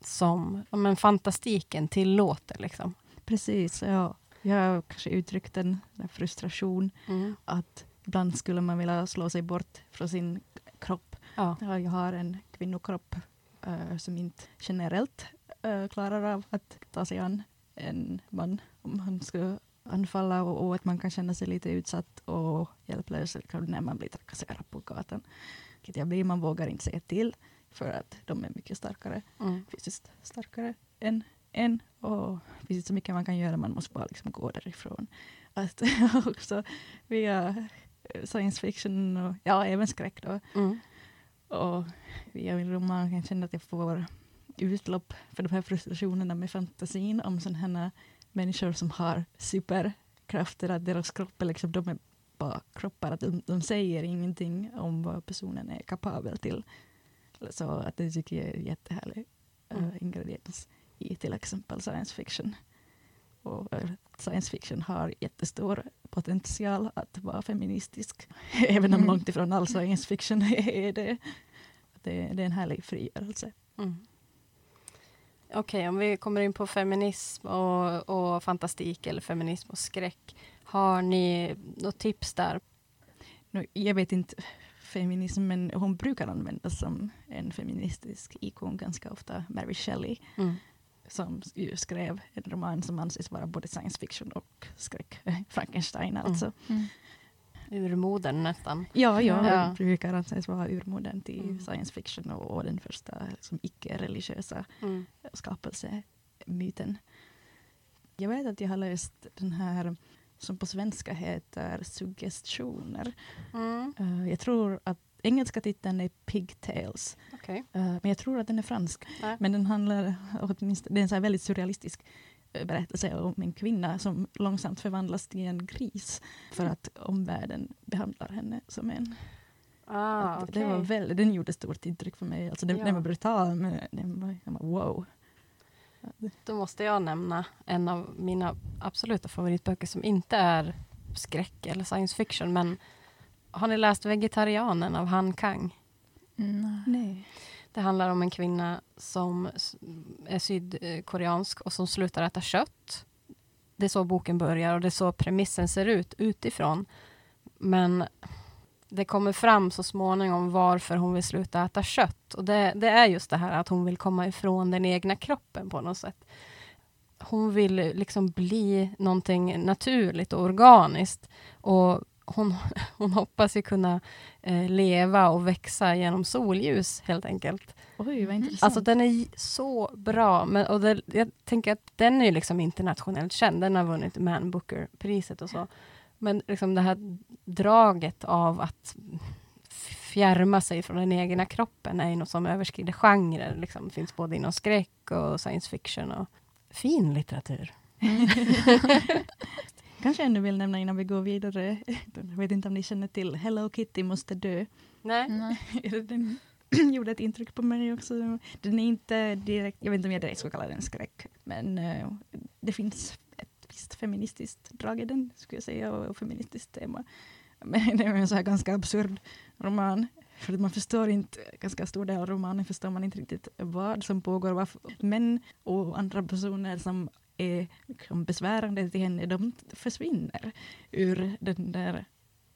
som men fantastiken tillåter. Liksom. Precis, ja. Jag har kanske uttryckt den där frustration Mm. att ibland skulle man vilja slå sig bort från sin kropp. Ja. Ja, jag har en kvinnokropp eh, som inte generellt eh, klarar av att ta sig an en man om han skulle anfalla och, och att man kan känna sig lite utsatt och hjälplös när man blir trakasserad på gatan. Vilket jag blir, man vågar inte säga till för att de är mycket starkare, Mm. fysiskt starkare än en. Och det finns inte så mycket man kan göra, man måste bara liksom gå därifrån. Att också via eh, science fiction och ja, även skräck då. Mm. Och via min roman kan jag känna att jag får utlopp för de här frustrationerna med fantasin om sådana här människor som har superkrafter, att deras kroppar liksom, de är bara kroppar, att de, de säger ingenting om vad personen är kapabel till. Så att det tycker jag är en jättehärlig eh, Mm. ingrediens i till exempel science fiction. Och eh, science fiction har jättestor potential att vara feministisk, även om Mm. långt ifrån all science fiction är det. Det, det är en härlig frigörelse. Mm. Okej, om vi kommer in på feminism och, och fantastik eller feminism och skräck. Har ni något tips där? Nu, jag vet inte feminism, men hon brukar användas som en feministisk ikon ganska ofta, Mary Shelley, Mm. som ju skrev en roman som anses vara både science fiction och skräck, Frankenstein alltså. Mm. Urmodern nästan. Ja, ja, Ja. det brukar anses vara urmodern till Mm. science fiction och, och den första liksom, icke-religiösa Mm. skapelsemyten. Jag vet att jag har läst den här som på svenska heter Suggestioner. Mm. Eh, jag tror att engelska titeln är Pigtails. Okej. Eh, men jag tror att den är fransk. Nej. Men den handlar, åtminstone, det är så här väldigt surrealistisk berättelse om en kvinna som långsamt förvandlas till en gris för att omvärlden behandlar henne som en. Ah, okej. det var väl, den gjorde stort intryck för mig. Alltså den, Ja. den var brutal, men den var, jag bara, wow. Då måste jag nämna en av mina absoluta favoritböcker som inte är skräck eller science fiction. Men har ni läst Vegetarianen av Han Kang? Nej. Nej. Det handlar om en kvinna som är sydkoreansk och som slutar äta kött. Det är så boken börjar och det är så premissen ser ut utifrån. Men det kommer fram så småningom varför hon vill sluta äta kött. Och det, det är just det här att hon vill komma ifrån den egna kroppen på något sätt. Hon vill liksom bli någonting naturligt och organiskt. Och hon, hon hoppas ju kunna eh, leva och växa genom solljus helt enkelt. Oj, vad intressant. Alltså den är så bra. Men, och det, jag tänker att den är ju liksom internationellt känd. Den har vunnit Man Booker-priset och så. Men liksom det här draget av att fjärma sig från den egna kroppen är ju något som överskrider genrer. Liksom, finns både inom skräck och science fiction. Och fin litteratur. Kanske ännu vill nämna innan vi går vidare. Jag vet inte om ni känner till Hello Kitty måste dö. Nej. Den gjorde ett intryck på mig också. Den är inte direkt, jag vet inte om jag direkt skulle kalla den skräck, men eh, det finns ett visst feministiskt drag i den, skulle jag säga, och, feministiskt tema. Men det är en så här ganska absurd roman. För man förstår inte, ganska stor del av romanen förstår man inte riktigt vad som pågår. Varför. Män och andra personer som är liksom besvärande till henne, de försvinner ur den där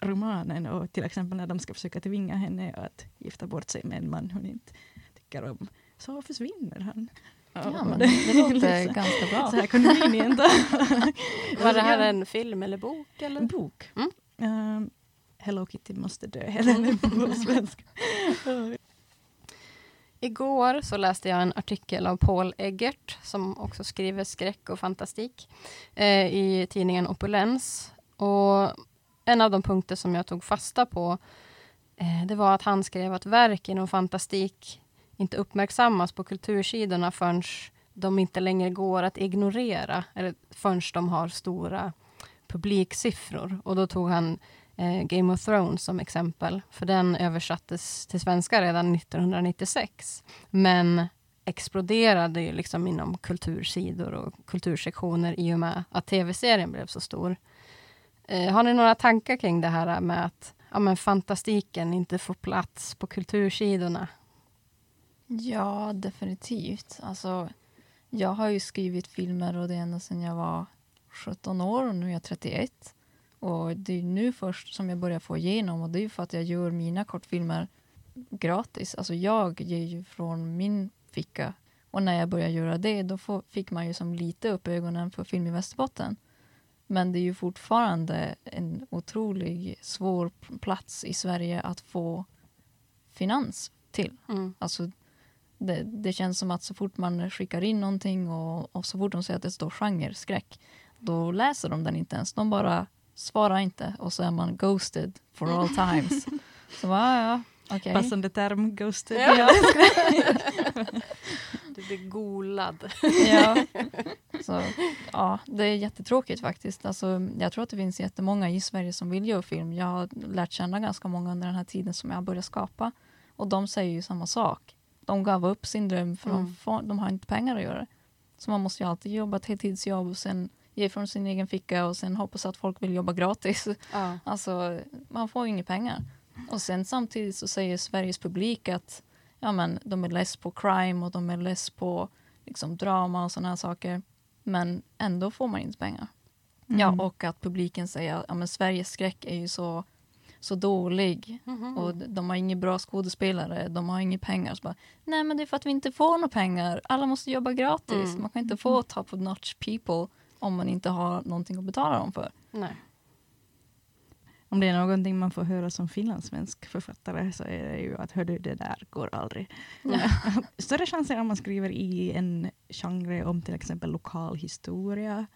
romanen och till exempel när de ska försöka tvinga henne att gifta bort sig med en man hon inte tycker om, så försvinner han. Ja, men det låter ganska bra. Så här convenient. Var det här en film eller bok? Eller? en bok? Mm. Um, Hello Kitty måste dö, eller på svenska. Igår så läste jag en artikel av Paul Eggert, som också skriver skräck och fantastik, eh, i tidningen Opulens. Och en av de punkter som jag tog fasta på, eh, det var att han skrev att verk inom fantastik inte uppmärksammas på kultursidorna förrän de inte längre går att ignorera, eller förrän de har stora publiksiffror. Och då tog han eh, Game of Thrones som exempel, för den översattes till svenska redan 1996. Men exploderade ju liksom inom kultursidor och kultursektioner i och med att tv-serien blev så stor. Eh, har ni några tankar kring det här med att ja, men fantastiken inte får plats på kultursidorna? Ja, definitivt. Alltså, jag har ju skrivit filmer och det är ända sedan jag var 17 år och nu är jag 31. Och det är nu först som jag börjar få igenom och det är för att jag gör mina kortfilmer gratis. Alltså jag ger ju från min ficka. Och när jag började göra det då får, fick man ju som lite upp ögonen för Film i Västerbotten. Men det är ju fortfarande en otroligt svår plats i Sverige att få finans till. Mm. Alltså, det, det känns som att så fort man skickar in någonting och, och så fort de säger att det står genre, skräck, då läser de den inte ens. De bara svarar inte och så är man ghosted for all times. Så bara, ja, okej. Passande term, ghosted. Ja. du blir golad. Ja. Så, ja, det är jättetråkigt faktiskt. Alltså, jag tror att det finns jättemånga i Sverige som vill göra film. Jag har lärt känna ganska många under den här tiden som jag börjat skapa. Och de säger ju samma sak. De gav upp sin dröm för Mm. de, får, de har inte pengar att göra det. Så man måste ju alltid jobba ett heltidsjobb och sen ge från sin egen ficka och sen hoppas att folk vill jobba gratis. Ja. Alltså, man får ju inga pengar. Och sen samtidigt så säger Sveriges publik att ja, men, de är less på crime och de är less på liksom, drama och sådana här saker. Men ändå får man inte pengar. Mm. Ja, och att publiken säger att ja, men Sveriges skräck är ju så, så dålig Mhm. och de har inga bra skådespelare, de har inga pengar. Så bara, Nej, men det är för att vi inte får några pengar. Alla måste jobba gratis. Mm. Man kan inte få top of notch people om man inte har någonting att betala dem för. Nej. Om det är någonting man får höra som finlandssvensk författare så är det ju att hör du, det där går aldrig. Större chanser om man skriver i en genre om till exempel lokal historia.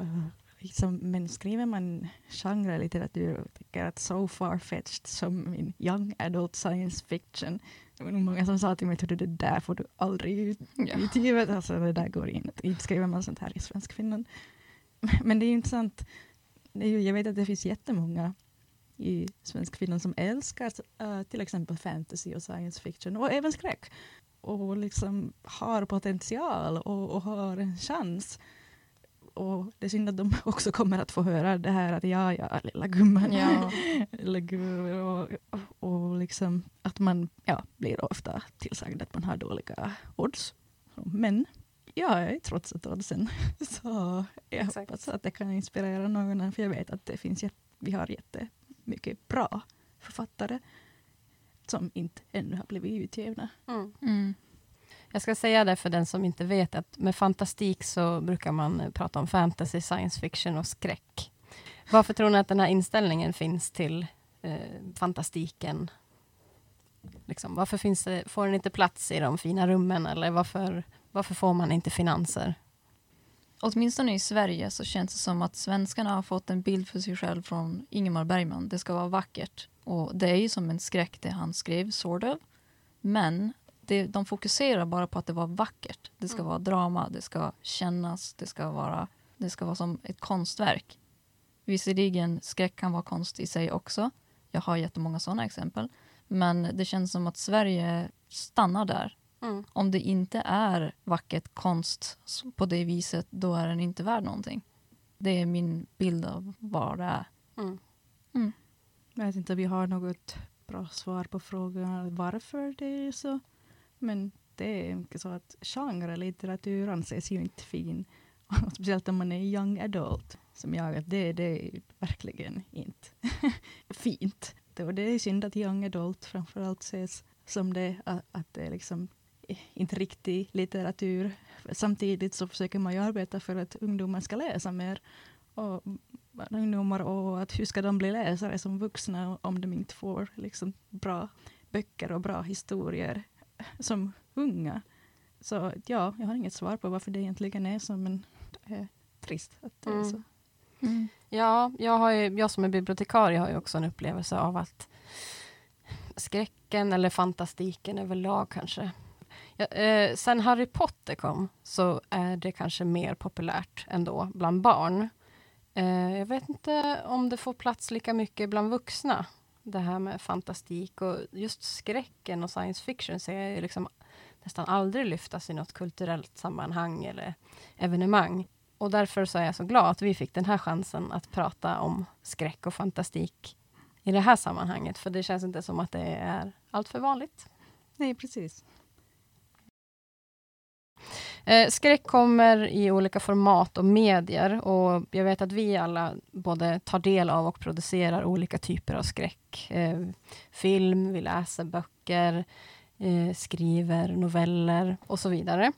Uh, liksom, men skriver man genre-litteratur och tycker att so far-fetched som min young adult science fiction. Det var nog många som sa till mig att det där får du aldrig ut, Ja. utgivet. Alltså det där går inte. Inte skriver man sånt här i svensk Finland. Men det är ju intressant. Det är ju, jag vet att det finns jättemånga i svensk Finland som älskar eh, till exempel fantasy och science fiction och även skräck. Och liksom har potential och, och har en chans. Och det är synd att de också kommer att få höra det här att ja, ja, lilla gumman. Ja. Och, och, liksom att man ja, blir ofta tillsagd att man har dåliga odds. Men jag är trotsat oddsen. Så jag Exakt. hoppas att det kan inspirera någon. För jag vet att det finns vi har jättemycket bra författare som inte ännu har blivit utgivna. Mm. Mm. Jag ska säga det för den som inte vet att med fantastik så brukar man eh, prata om fantasy, science fiction och skräck. Varför tror ni att den här inställningen finns till eh, fantastiken? Liksom, varför finns det, får den inte plats i de fina rummen eller varför, varför får man inte finanser? Åtminstone i Sverige så känns det som att svenskarna har fått en bild för sig själv från Ingemar Bergman. Det ska vara vackert. Och det är ju som en skräck det han skrev, sort of. Men det, de fokuserar bara på att det var vackert. Det ska Mm. vara drama, det ska kännas, det ska vara, det ska vara som ett konstverk. Visserligen, skräck kan vara konst i sig också. Jag har jättemånga sådana exempel. Men det känns som att Sverige stannar där Mm. om det inte är vackert konst på det viset, då är den inte värd någonting. Det är min bild av vad det är. Mm. Jag vet inte om vi har något bra svar på frågan varför det är så. Men det är mycket så att genre-litteratur anses ju inte fin. Och speciellt om man är young adult, som jag. Det, det är verkligen inte fint. Det, och det är synd att young adult framförallt ses som det, att, att det är liksom inte riktig litteratur. Samtidigt så försöker man ju arbeta för att ungdomar ska läsa mer. Och ungdomar och att hur ska de bli läsare som vuxna om de inte får liksom bra böcker och bra historier som unga. Så ja, jag har inget svar på varför det egentligen är så, men det är trist att det är Mm. så. Ja, jag, har ju, jag som är bibliotekarie har ju också en upplevelse av att skräcken eller fantastiken överlag kanske. Ja, eh, sen Harry Potter kom så är det kanske mer populärt ändå bland barn. Eh, jag vet inte om det får plats lika mycket bland vuxna. Det här med fantastik och just skräcken och science fiction ser jag ju liksom nästan aldrig lyftas i något kulturellt sammanhang eller evenemang. Och därför så är jag så glad att vi fick den här chansen att prata om skräck och fantastik i det här sammanhanget. För det känns inte som att det är allt för vanligt. Nej, precis. Eh, skräck kommer i olika format och medier och jag vet att vi alla både tar del av och producerar olika typer av skräck. Eh, film, vi läser böcker, eh, skriver noveller och så vidare.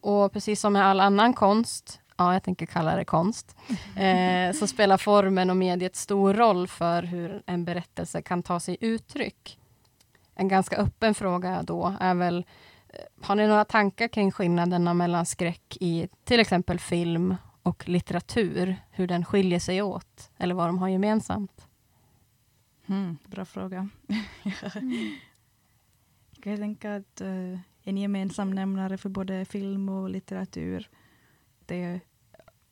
Och precis som med all annan konst, ja, jag tänker kalla det konst, eh, så spelar formen och mediet stor roll för hur en berättelse kan ta sig uttryck. En ganska öppen fråga då är väl, Eh, har ni några tankar kring skillnaderna mellan skräck i till exempel film och litteratur? Hur den skiljer sig åt, eller vad de har gemensamt? Mm, bra fråga. mm. Jag kan tänka att uh, en gemensam nämnare för både film och litteratur, det är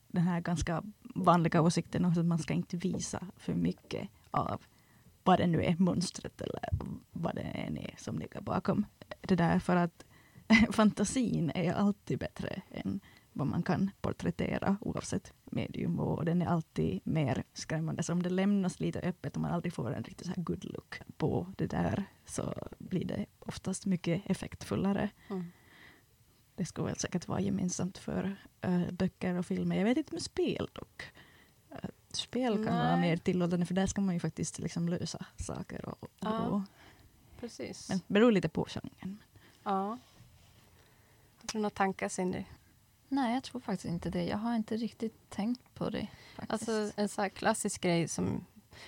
den här ganska vanliga åsikten att man ska inte visa för mycket av vad det nu är, monstret eller vad det än är som ligger bakom det där. För att fantasin är alltid bättre än vad man kan porträttera oavsett medium och den är alltid mer skrämmande. Så om det lämnas lite öppet och man aldrig får en riktigt så här good look på det där så blir det oftast mycket effektfullare. Mm. Det skulle väl säkert vara gemensamt för uh, böcker och filmer. Jag vet inte med spel dock. Uh, spel kan Nej. vara mer tillåtande för där ska man ju faktiskt liksom lösa saker. Och, och, ja. Precis. Men beror lite på genren. Ja. Har du några tankar Cindy? Nej, jag tror faktiskt inte det. Jag har inte riktigt tänkt på det. Faktiskt. Alltså en sån klassisk grej som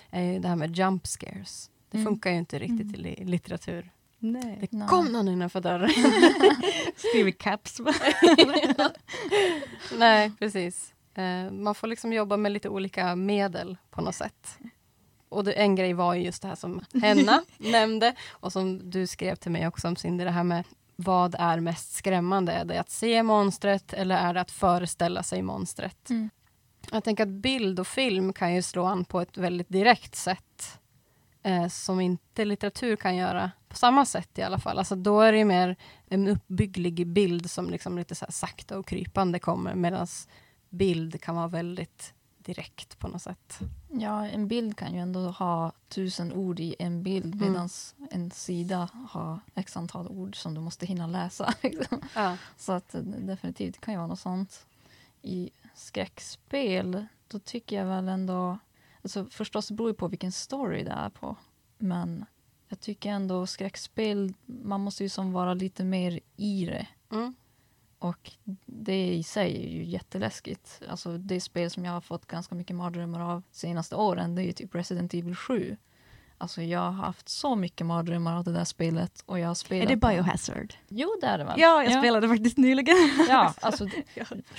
är ju det här med jump scares. Det mm. funkar ju inte riktigt mm. i litteratur. Nej. Det Nej. kom någon innanför dörren. Skriver caps. Nej, precis. Uh, man får liksom jobba med lite olika medel på något sätt. Och det, en grej var ju just det här som Henna nämnde och som du skrev till mig också om Cindy, det här med vad är mest skrämmande? Är det att se monstret eller är det att föreställa sig monstret? Mm. Jag tänker att bild och film kan ju slå an på ett väldigt direkt sätt eh, som inte litteratur kan göra på samma sätt i alla fall. Alltså då är det mer en uppbygglig bild som liksom lite så sakta och krypande kommer medan bild kan vara väldigt direkt på något sätt. Ja, en bild kan ju ändå ha tusen ord i en bild mm. medan en sida har x antal ord som du måste hinna läsa. Liksom. Ja. Så att definitivt kan ju vara något sånt. I skräckspel, då tycker jag väl ändå... Alltså förstås det beror ju på vilken story det är på. Men jag tycker ändå skräckspel, man måste ju som vara lite mer i det. Mm. Och det i sig är ju jätteläskigt. Alltså det spel som jag har fått ganska mycket mardrömmar av senaste åren, det är ju typ Resident Evil 7. Alltså jag har haft så mycket mardrömmar av det där spelet. Och jag har spelat är det Biohazard? Jo, det är det väl. Ja, jag ja. spelade faktiskt nyligen. Ja, alltså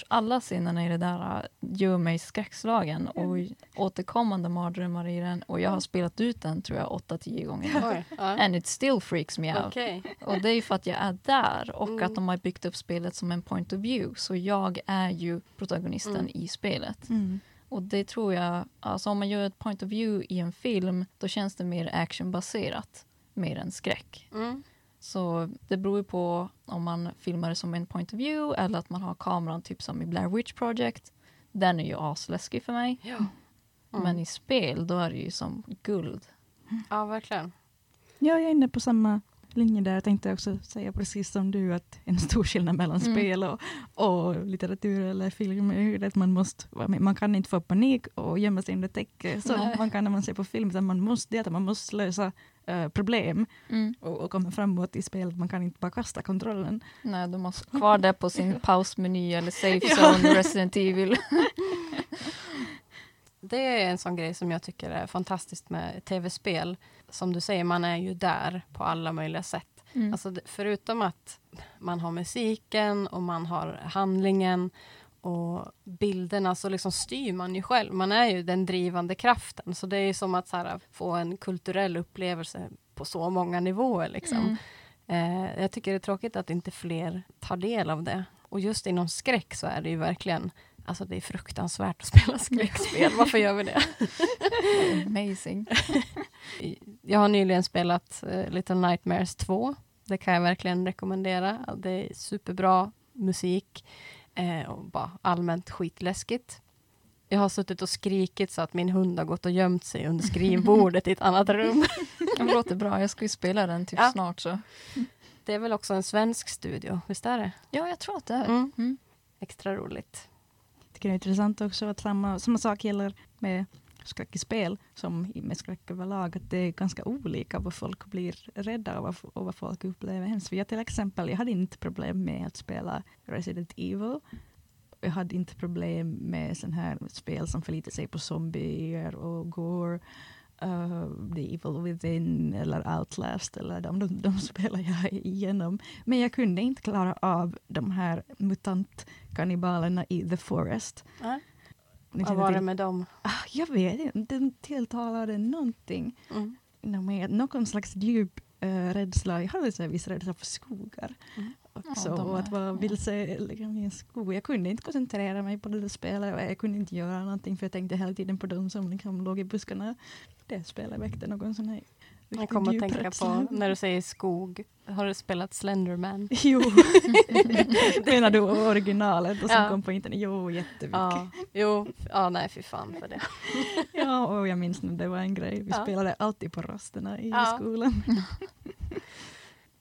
alla scenerna i det där äh, gör mig skräckslagen och återkommande mardrömmar i den. Och jag har spelat ut den tror jag 8-10 gånger. And it still freaks me out. Okay. Och det är för att jag är där och mm. att de har byggt upp spelet som en point of view. Så jag är ju protagonisten mm. i spelet. Mm. Och det tror jag, alltså om man gör ett point of view i en film, då känns det mer actionbaserat, mer än skräck. Mm. Så det beror ju på om man filmar det som en point of view eller att man har kameran typ som i Blair Witch Project. Den är ju asläskig för mig. Ja. Mm. Men i spel, då är det ju som guld. Ja, verkligen. Ja, jag är inne på samma linje där. Jag tänkte också säga precis som du att en stor skillnad mellan mm. spel och, och, litteratur eller film är att man måste, man kan inte få panik och gömma sig under täcke som man kan när man ser på film, utan man måste, det man måste lösa uh, problem mm. och, och komma framåt i spelet. Man kan inte bara kasta kontrollen. Nej, du måste kvar där på sin pausmeny eller safe zone ja. Resident Evil. det är en sån grej som jag tycker är fantastiskt med tv-spel som du säger, man är ju där på alla möjliga sätt. Mm. Alltså, förutom att man har musiken och man har handlingen och bilderna så liksom styr man ju själv. Man är ju den drivande kraften. Så det är som att här, få en kulturell upplevelse på så många nivåer. Liksom. Mm. Eh, jag tycker det är tråkigt att inte fler tar del av det. Och just inom skräck så är det ju verkligen Alltså det är fruktansvärt att spela skräckspel. Varför gör vi det? Amazing. jag har nyligen spelat uh, Little Nightmares 2. Det kan jag verkligen rekommendera. Det är superbra musik eh, och bara allmänt skitläskigt. Jag har suttit och skrikit så att min hund har gått och gömt sig under skrivbordet i ett annat rum. Det låter bra. Jag ska ju spela den typ ja. snart. så. Det är väl också en svensk studio, visst är det? Ja, jag tror att det är. Mm. Mm. Extra roligt. Tycker det är intressant också att samma, samma sak gäller med skräck i spel som med skräck överlag, att det är ganska olika vad folk blir rädda av och- och vad folk upplever hemskt. För jag till exempel, jag hade inte problem med att spela Resident Evil. Jag hade inte problem med sån här spel som förlitar sig på zombier och gore. Uh, The Evil Within eller Outlast eller de, de, de spelar jag igenom. Men jag kunde inte klara av de här mutantkanibalerna i The Forest. Ni Vad var det med dem? Ah, jag vet inte, den tilltalade någonting. Mm. Nå, med Någon slags djup uh, rädsla. Jag hade så här viss rädsla för skogar. Mm. Också, Ja, och att vara vilse liksom, i en skog. Jag kunde inte koncentrera mig på det där spelet. och Jag kunde inte göra någonting för jag tänkte hela tiden på de som liksom låg i buskarna. Det spelet väckte någon sån här Jag kommer att tänka på, när du säger skog, har du spelat Slenderman? Jo. Menar du originalet och som Ja. kom på internet? Jo, jättemycket. Ja, jo, ja nej fy fan för det. Ja, och jag minns när det var en grej. Vi Ja. spelade alltid på rasterna i Ja. skolan.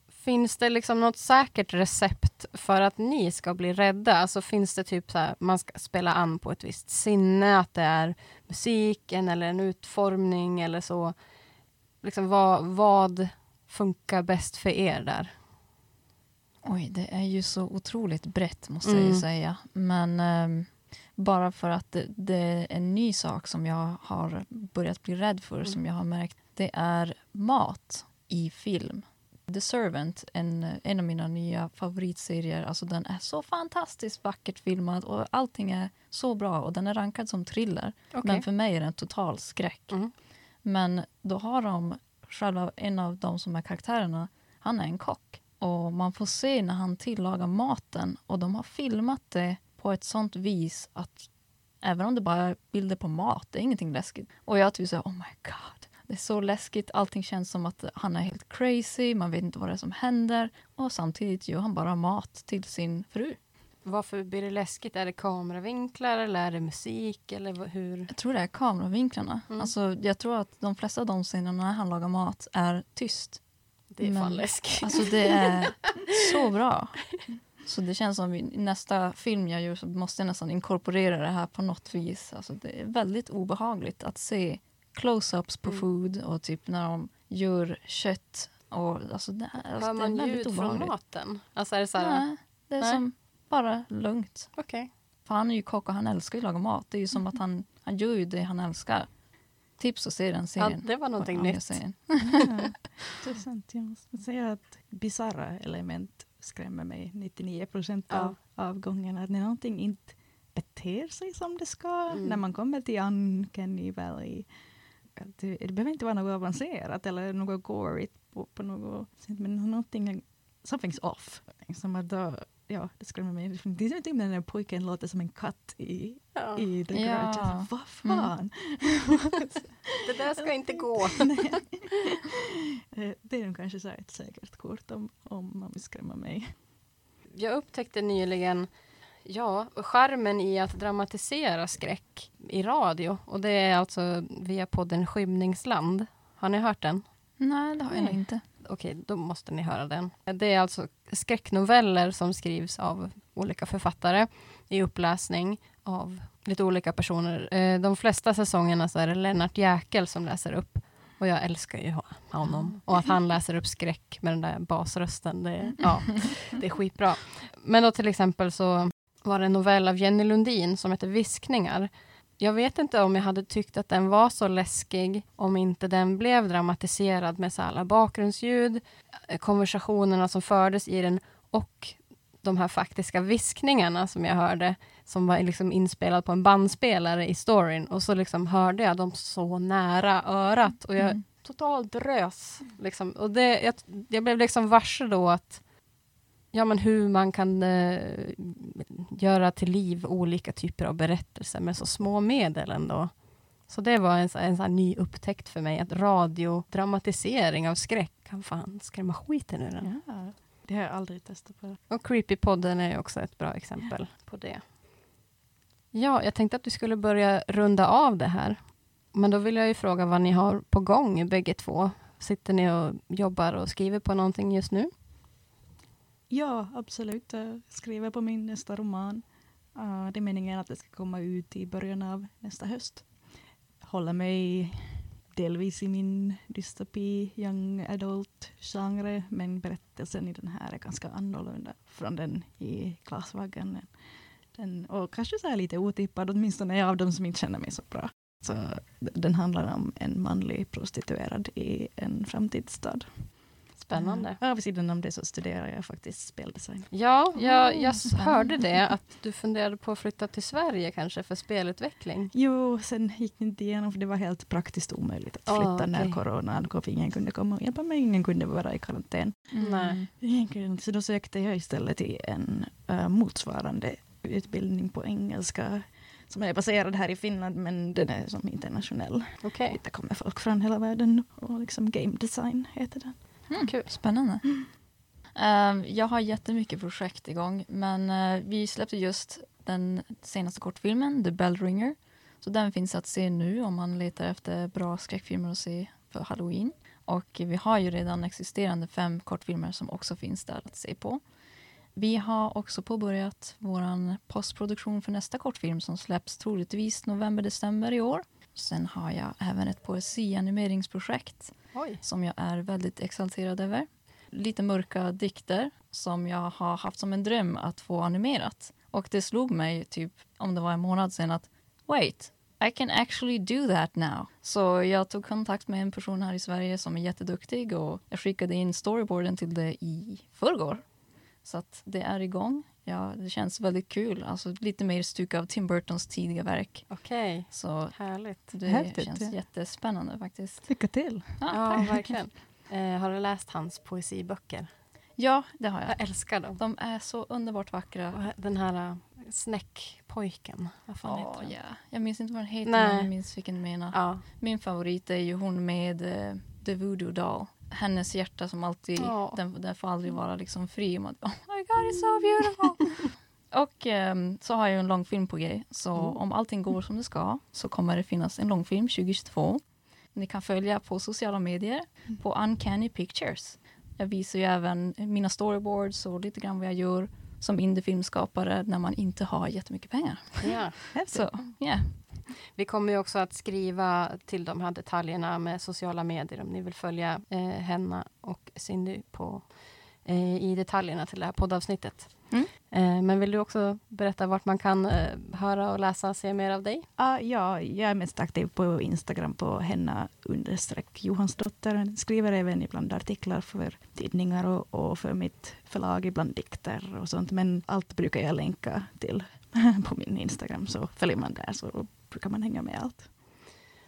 Finns det liksom något säkert recept för att ni ska bli rädda? Alltså finns det typ så här, man ska spela an på ett visst sinne, att det är musiken eller en utformning eller så. Liksom vad, vad funkar bäst för er där? Oj, det är ju så otroligt brett måste jag ju Mm. säga. Men ehm, bara för att det, det är en ny sak som jag har börjat bli rädd för, Mm. som jag har märkt, det är mat i film. The Servant, en, en av mina nya favoritserier, alltså den är så fantastiskt vackert filmad och allting är så bra och den är rankad som thriller. Men för mig är den total skräck. Mm. Men då har de själva, en av de som är karaktärerna, han är en kock. Och man får se när han tillagar maten och de har filmat det på ett sånt vis att även om det bara är bilder på mat, det är ingenting läskigt. Och jag tycker så här, oh my god, det är så läskigt, allting känns som att han är helt crazy, man vet inte vad det är som händer. Och samtidigt gör han bara mat till sin fru. Varför blir det läskigt? Är det kameravinklar eller är det musik eller hur? Jag tror det är kameravinklarna. Mm. Alltså, jag tror att de flesta av de scenerna när han lagar mat är tyst. Det är fan Men- läskigt. Alltså det är så bra. Så det känns som i nästa film jag gör så måste jag nästan inkorporera det här på något vis. Alltså det är väldigt obehagligt att se close-ups på Mm. food och typ när de gör kött. Och, alltså det, är- alltså Hör det man är väldigt ljud från maten? Alltså är det så här, Nej, det är Nej. som bara lugnt. okej. För han är ju kock och han älskar ju att laga mat. Det är ju som att han, han gör ju det han älskar. Tips att se den Ja, serien. det var någonting Ja, jag nytt. säger. Ja, intressant. Jag måste säga att bisarra element skrämmer mig 99 procent Ja. av, av gångerna. När någonting inte beter sig som det ska. Mm. När man kommer till Uncanny Valley. Det, det behöver inte vara något avancerat eller något gorigt på, på något sätt. Men någonting, something's off. Som att då, ja, det skrämmer mig. Det är typ när den där pojken låter som en katt i, Ja. i The Ja. Grudge. Alltså, vad fan? Det där ska inte gå. Eh, det är nog kanske så här ett säkert kort om, om man vill skrämma mig. Jag upptäckte nyligen ja, charmen i att dramatisera skräck i radio. Och det är alltså via podden Skymningsland. Har ni hört den? Nej, det har jag nog inte. Okej, då måste ni höra den. Det är alltså skräcknoveller som skrivs av olika författare i uppläsning av lite olika personer. Eh, De flesta säsongerna så är det Lennart Jäkel som läser upp. Och jag älskar ju honom. Och att han läser upp skräck med den där basrösten, det, ja, det är skitbra. Men då till exempel så var det en novell av Jenny Lundin som heter Viskningar. Jag vet inte om jag hade tyckt att den var så läskig om inte den blev dramatiserad med så alla bakgrundsljud, eh, konversationerna som fördes i den och de här faktiska viskningarna som jag hörde, som var liksom inspelad på en bandspelare i storyn. Och så liksom hörde jag dem så nära örat och jag Mm. totalt rös. Liksom. Och det, jag, jag blev liksom varse då att ja, men hur man kan eh, göra till liv olika typer av berättelser med så små medel ändå. Så det var en, en sån ny upptäckt för mig, att radiodramatisering av skräck kan fan skrämma skiten ur en. Ja, det har jag aldrig testat på. Och Creepypodden är också ett bra exempel på det. Ja, jag tänkte att vi skulle börja runda av det här. Men då vill jag ju fråga vad ni har på gång bägge två. Sitter ni och jobbar och skriver på någonting just nu? Ja, absolut. Jag skriver på min nästa roman. Det är meningen att det ska komma ut i början av nästa höst. Håller mig delvis i min dystopi, young adult-genre, men berättelsen i den här är ganska annorlunda från den i Glasvaggan. Den, och kanske så lite otippad, åtminstone av de som inte känner mig så bra. Så den handlar om en manlig prostituerad i en framtidsstad. Spännande. Ja, vid sidan om det så studerar jag faktiskt speldesign. Ja, jag, jag Mm. hörde det, att du funderade på att flytta till Sverige kanske för spelutveckling. Jo, sen gick det inte igenom för det var helt praktiskt omöjligt att Ah, flytta okej. när coronan kom. Ingen kunde komma och hjälpa mig, ingen kunde vara i karantän. Kunde, Så då sökte jag istället till en uh, motsvarande utbildning på engelska som är baserad här i Finland men den är som internationell. Okej, Det kommer folk från hela världen och liksom game design heter den. Mm, Kul. Spännande. Ehm, jag har jättemycket projekt igång, men eh, vi släppte just den senaste kortfilmen, The Bell Ringer. Så den finns att se nu om man letar efter bra skräckfilmer att se för halloween. Och vi har ju redan existerande fem kortfilmer som också finns där att se på. Vi har också påbörjat vår postproduktion för nästa kortfilm som släpps troligtvis november-december i år. Sen har jag även ett poesianimeringsprojekt oj. som jag är väldigt exalterad över. Lite mörka dikter som jag har haft som en dröm att få animerat. Och det slog mig typ om det var en månad sedan att wait, I can actually do that now. Så jag tog kontakt med en person här i Sverige som är jätteduktig och jag skickade in storyboarden till det i förrgår. Så att det är igång. Ja, det känns väldigt kul. Alltså lite mer stuk av Tim Burtons tidiga verk. Okej, Så härligt. det Häftigt, känns ja. jättespännande faktiskt. Lycka till! Ja, Ja, verkligen. Eh, har du läst hans poesiböcker? ja det har jag. Jag älskar dem. De är så underbart vackra. Och den här uh, snäckpojken, vad fan Åh, heter den? ja. Jag minns inte vad den heter, Nej. men jag minns vilken du menar. Ja. Min favorit är ju hon med eh, The Voodoo Doll. Hennes hjärta som alltid, Ja. den, den får aldrig vara liksom fri. om att, Oh my god, it's so beautiful! Och ehm, så har jag en långfilm på G. Så Mm. om allting går som det ska så kommer det finnas en långfilm 2022. Ni kan följa på sociala medier på Uncanny Pictures. Jag visar ju även mina storyboards och lite grann vad jag gör som indiefilmskapare när man inte har jättemycket pengar. Ja. Häftigt. Så, ja. Vi kommer ju också att skriva till de här detaljerna med sociala medier om ni vill följa eh, Henna och Cindy på, eh, i detaljerna till det här poddavsnittet. Mm. Eh, men vill du också berätta vart man kan eh, höra och läsa och se mer av dig? Ah, ja, jag är mest aktiv på Instagram på henna understreck Johansdotter. Skriver även ibland artiklar för tidningar och, och för mitt förlag, ibland dikter och sånt. Men allt brukar jag länka till på min Instagram, så följer man där så brukar man hänga med allt.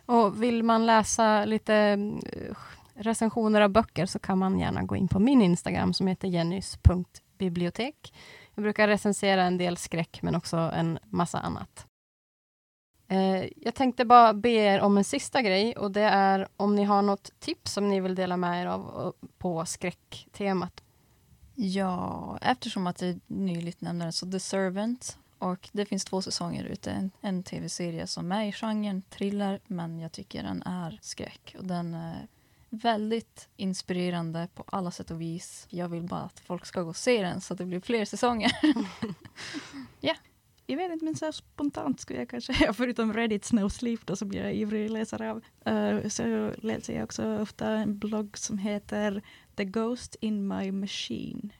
Och vill man läsa lite eh, recensioner av böcker så kan man gärna gå in på min Instagram som heter jennys.bibliotek. Jag brukar recensera en del skräck men också en massa annat. Eh, jag tänkte bara be er om en sista grej och det är om ni har något tips som ni vill dela med er av eh, på skräcktemat. Ja, eftersom att det nyligt nämnde så The Servant. Och det finns två säsonger ute. En, en tv-serie som är i genren thriller, men jag tycker den är skräck. Och den är väldigt inspirerande på alla sätt och vis. Jag vill bara att folk ska gå och se den så att det blir fler säsonger. Jag vet inte, men så spontant skulle jag kanske, förutom Reddits No Sleep då, som jag är ivrig läsare av, eh, så läser jag också ofta en blogg som heter The Ghost in My Machine.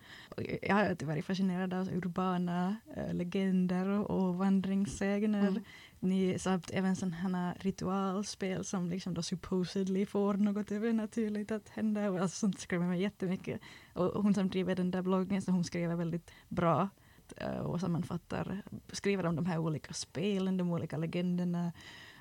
Jag har alltid varit fascinerad av urbana eh, legender och vandringssägner. Mm. Ni, samt även sådana ritualspel som liksom då supposedly får något övernaturligt att hända. Och alltså sånt skrämmer mig jättemycket. Och hon som driver den där bloggen, så hon skriver väldigt bra eh, och sammanfattar, skriver om de här olika spelen, de olika legenderna,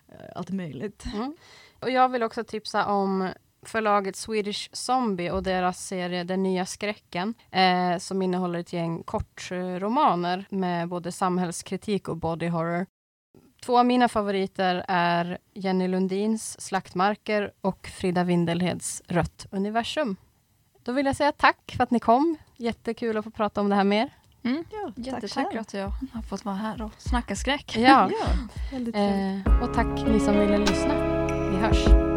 eh, allt möjligt. Mm. Och jag vill också tipsa om förlaget Swedish Zombie och deras serie Den nya skräcken eh, som innehåller ett gäng kortromaner med både samhällskritik och body horror. Två av mina favoriter är Jenny Lundins Slaktmarker och Frida Windelheds Rött universum. Då vill jag säga tack för att ni kom. Jättekul att få prata om det här mer. Mm. Ja, Jättetack att jag har fått vara här och snacka skräck. Ja, Ja, eh, och tack ni som ville lyssna. Vi hörs.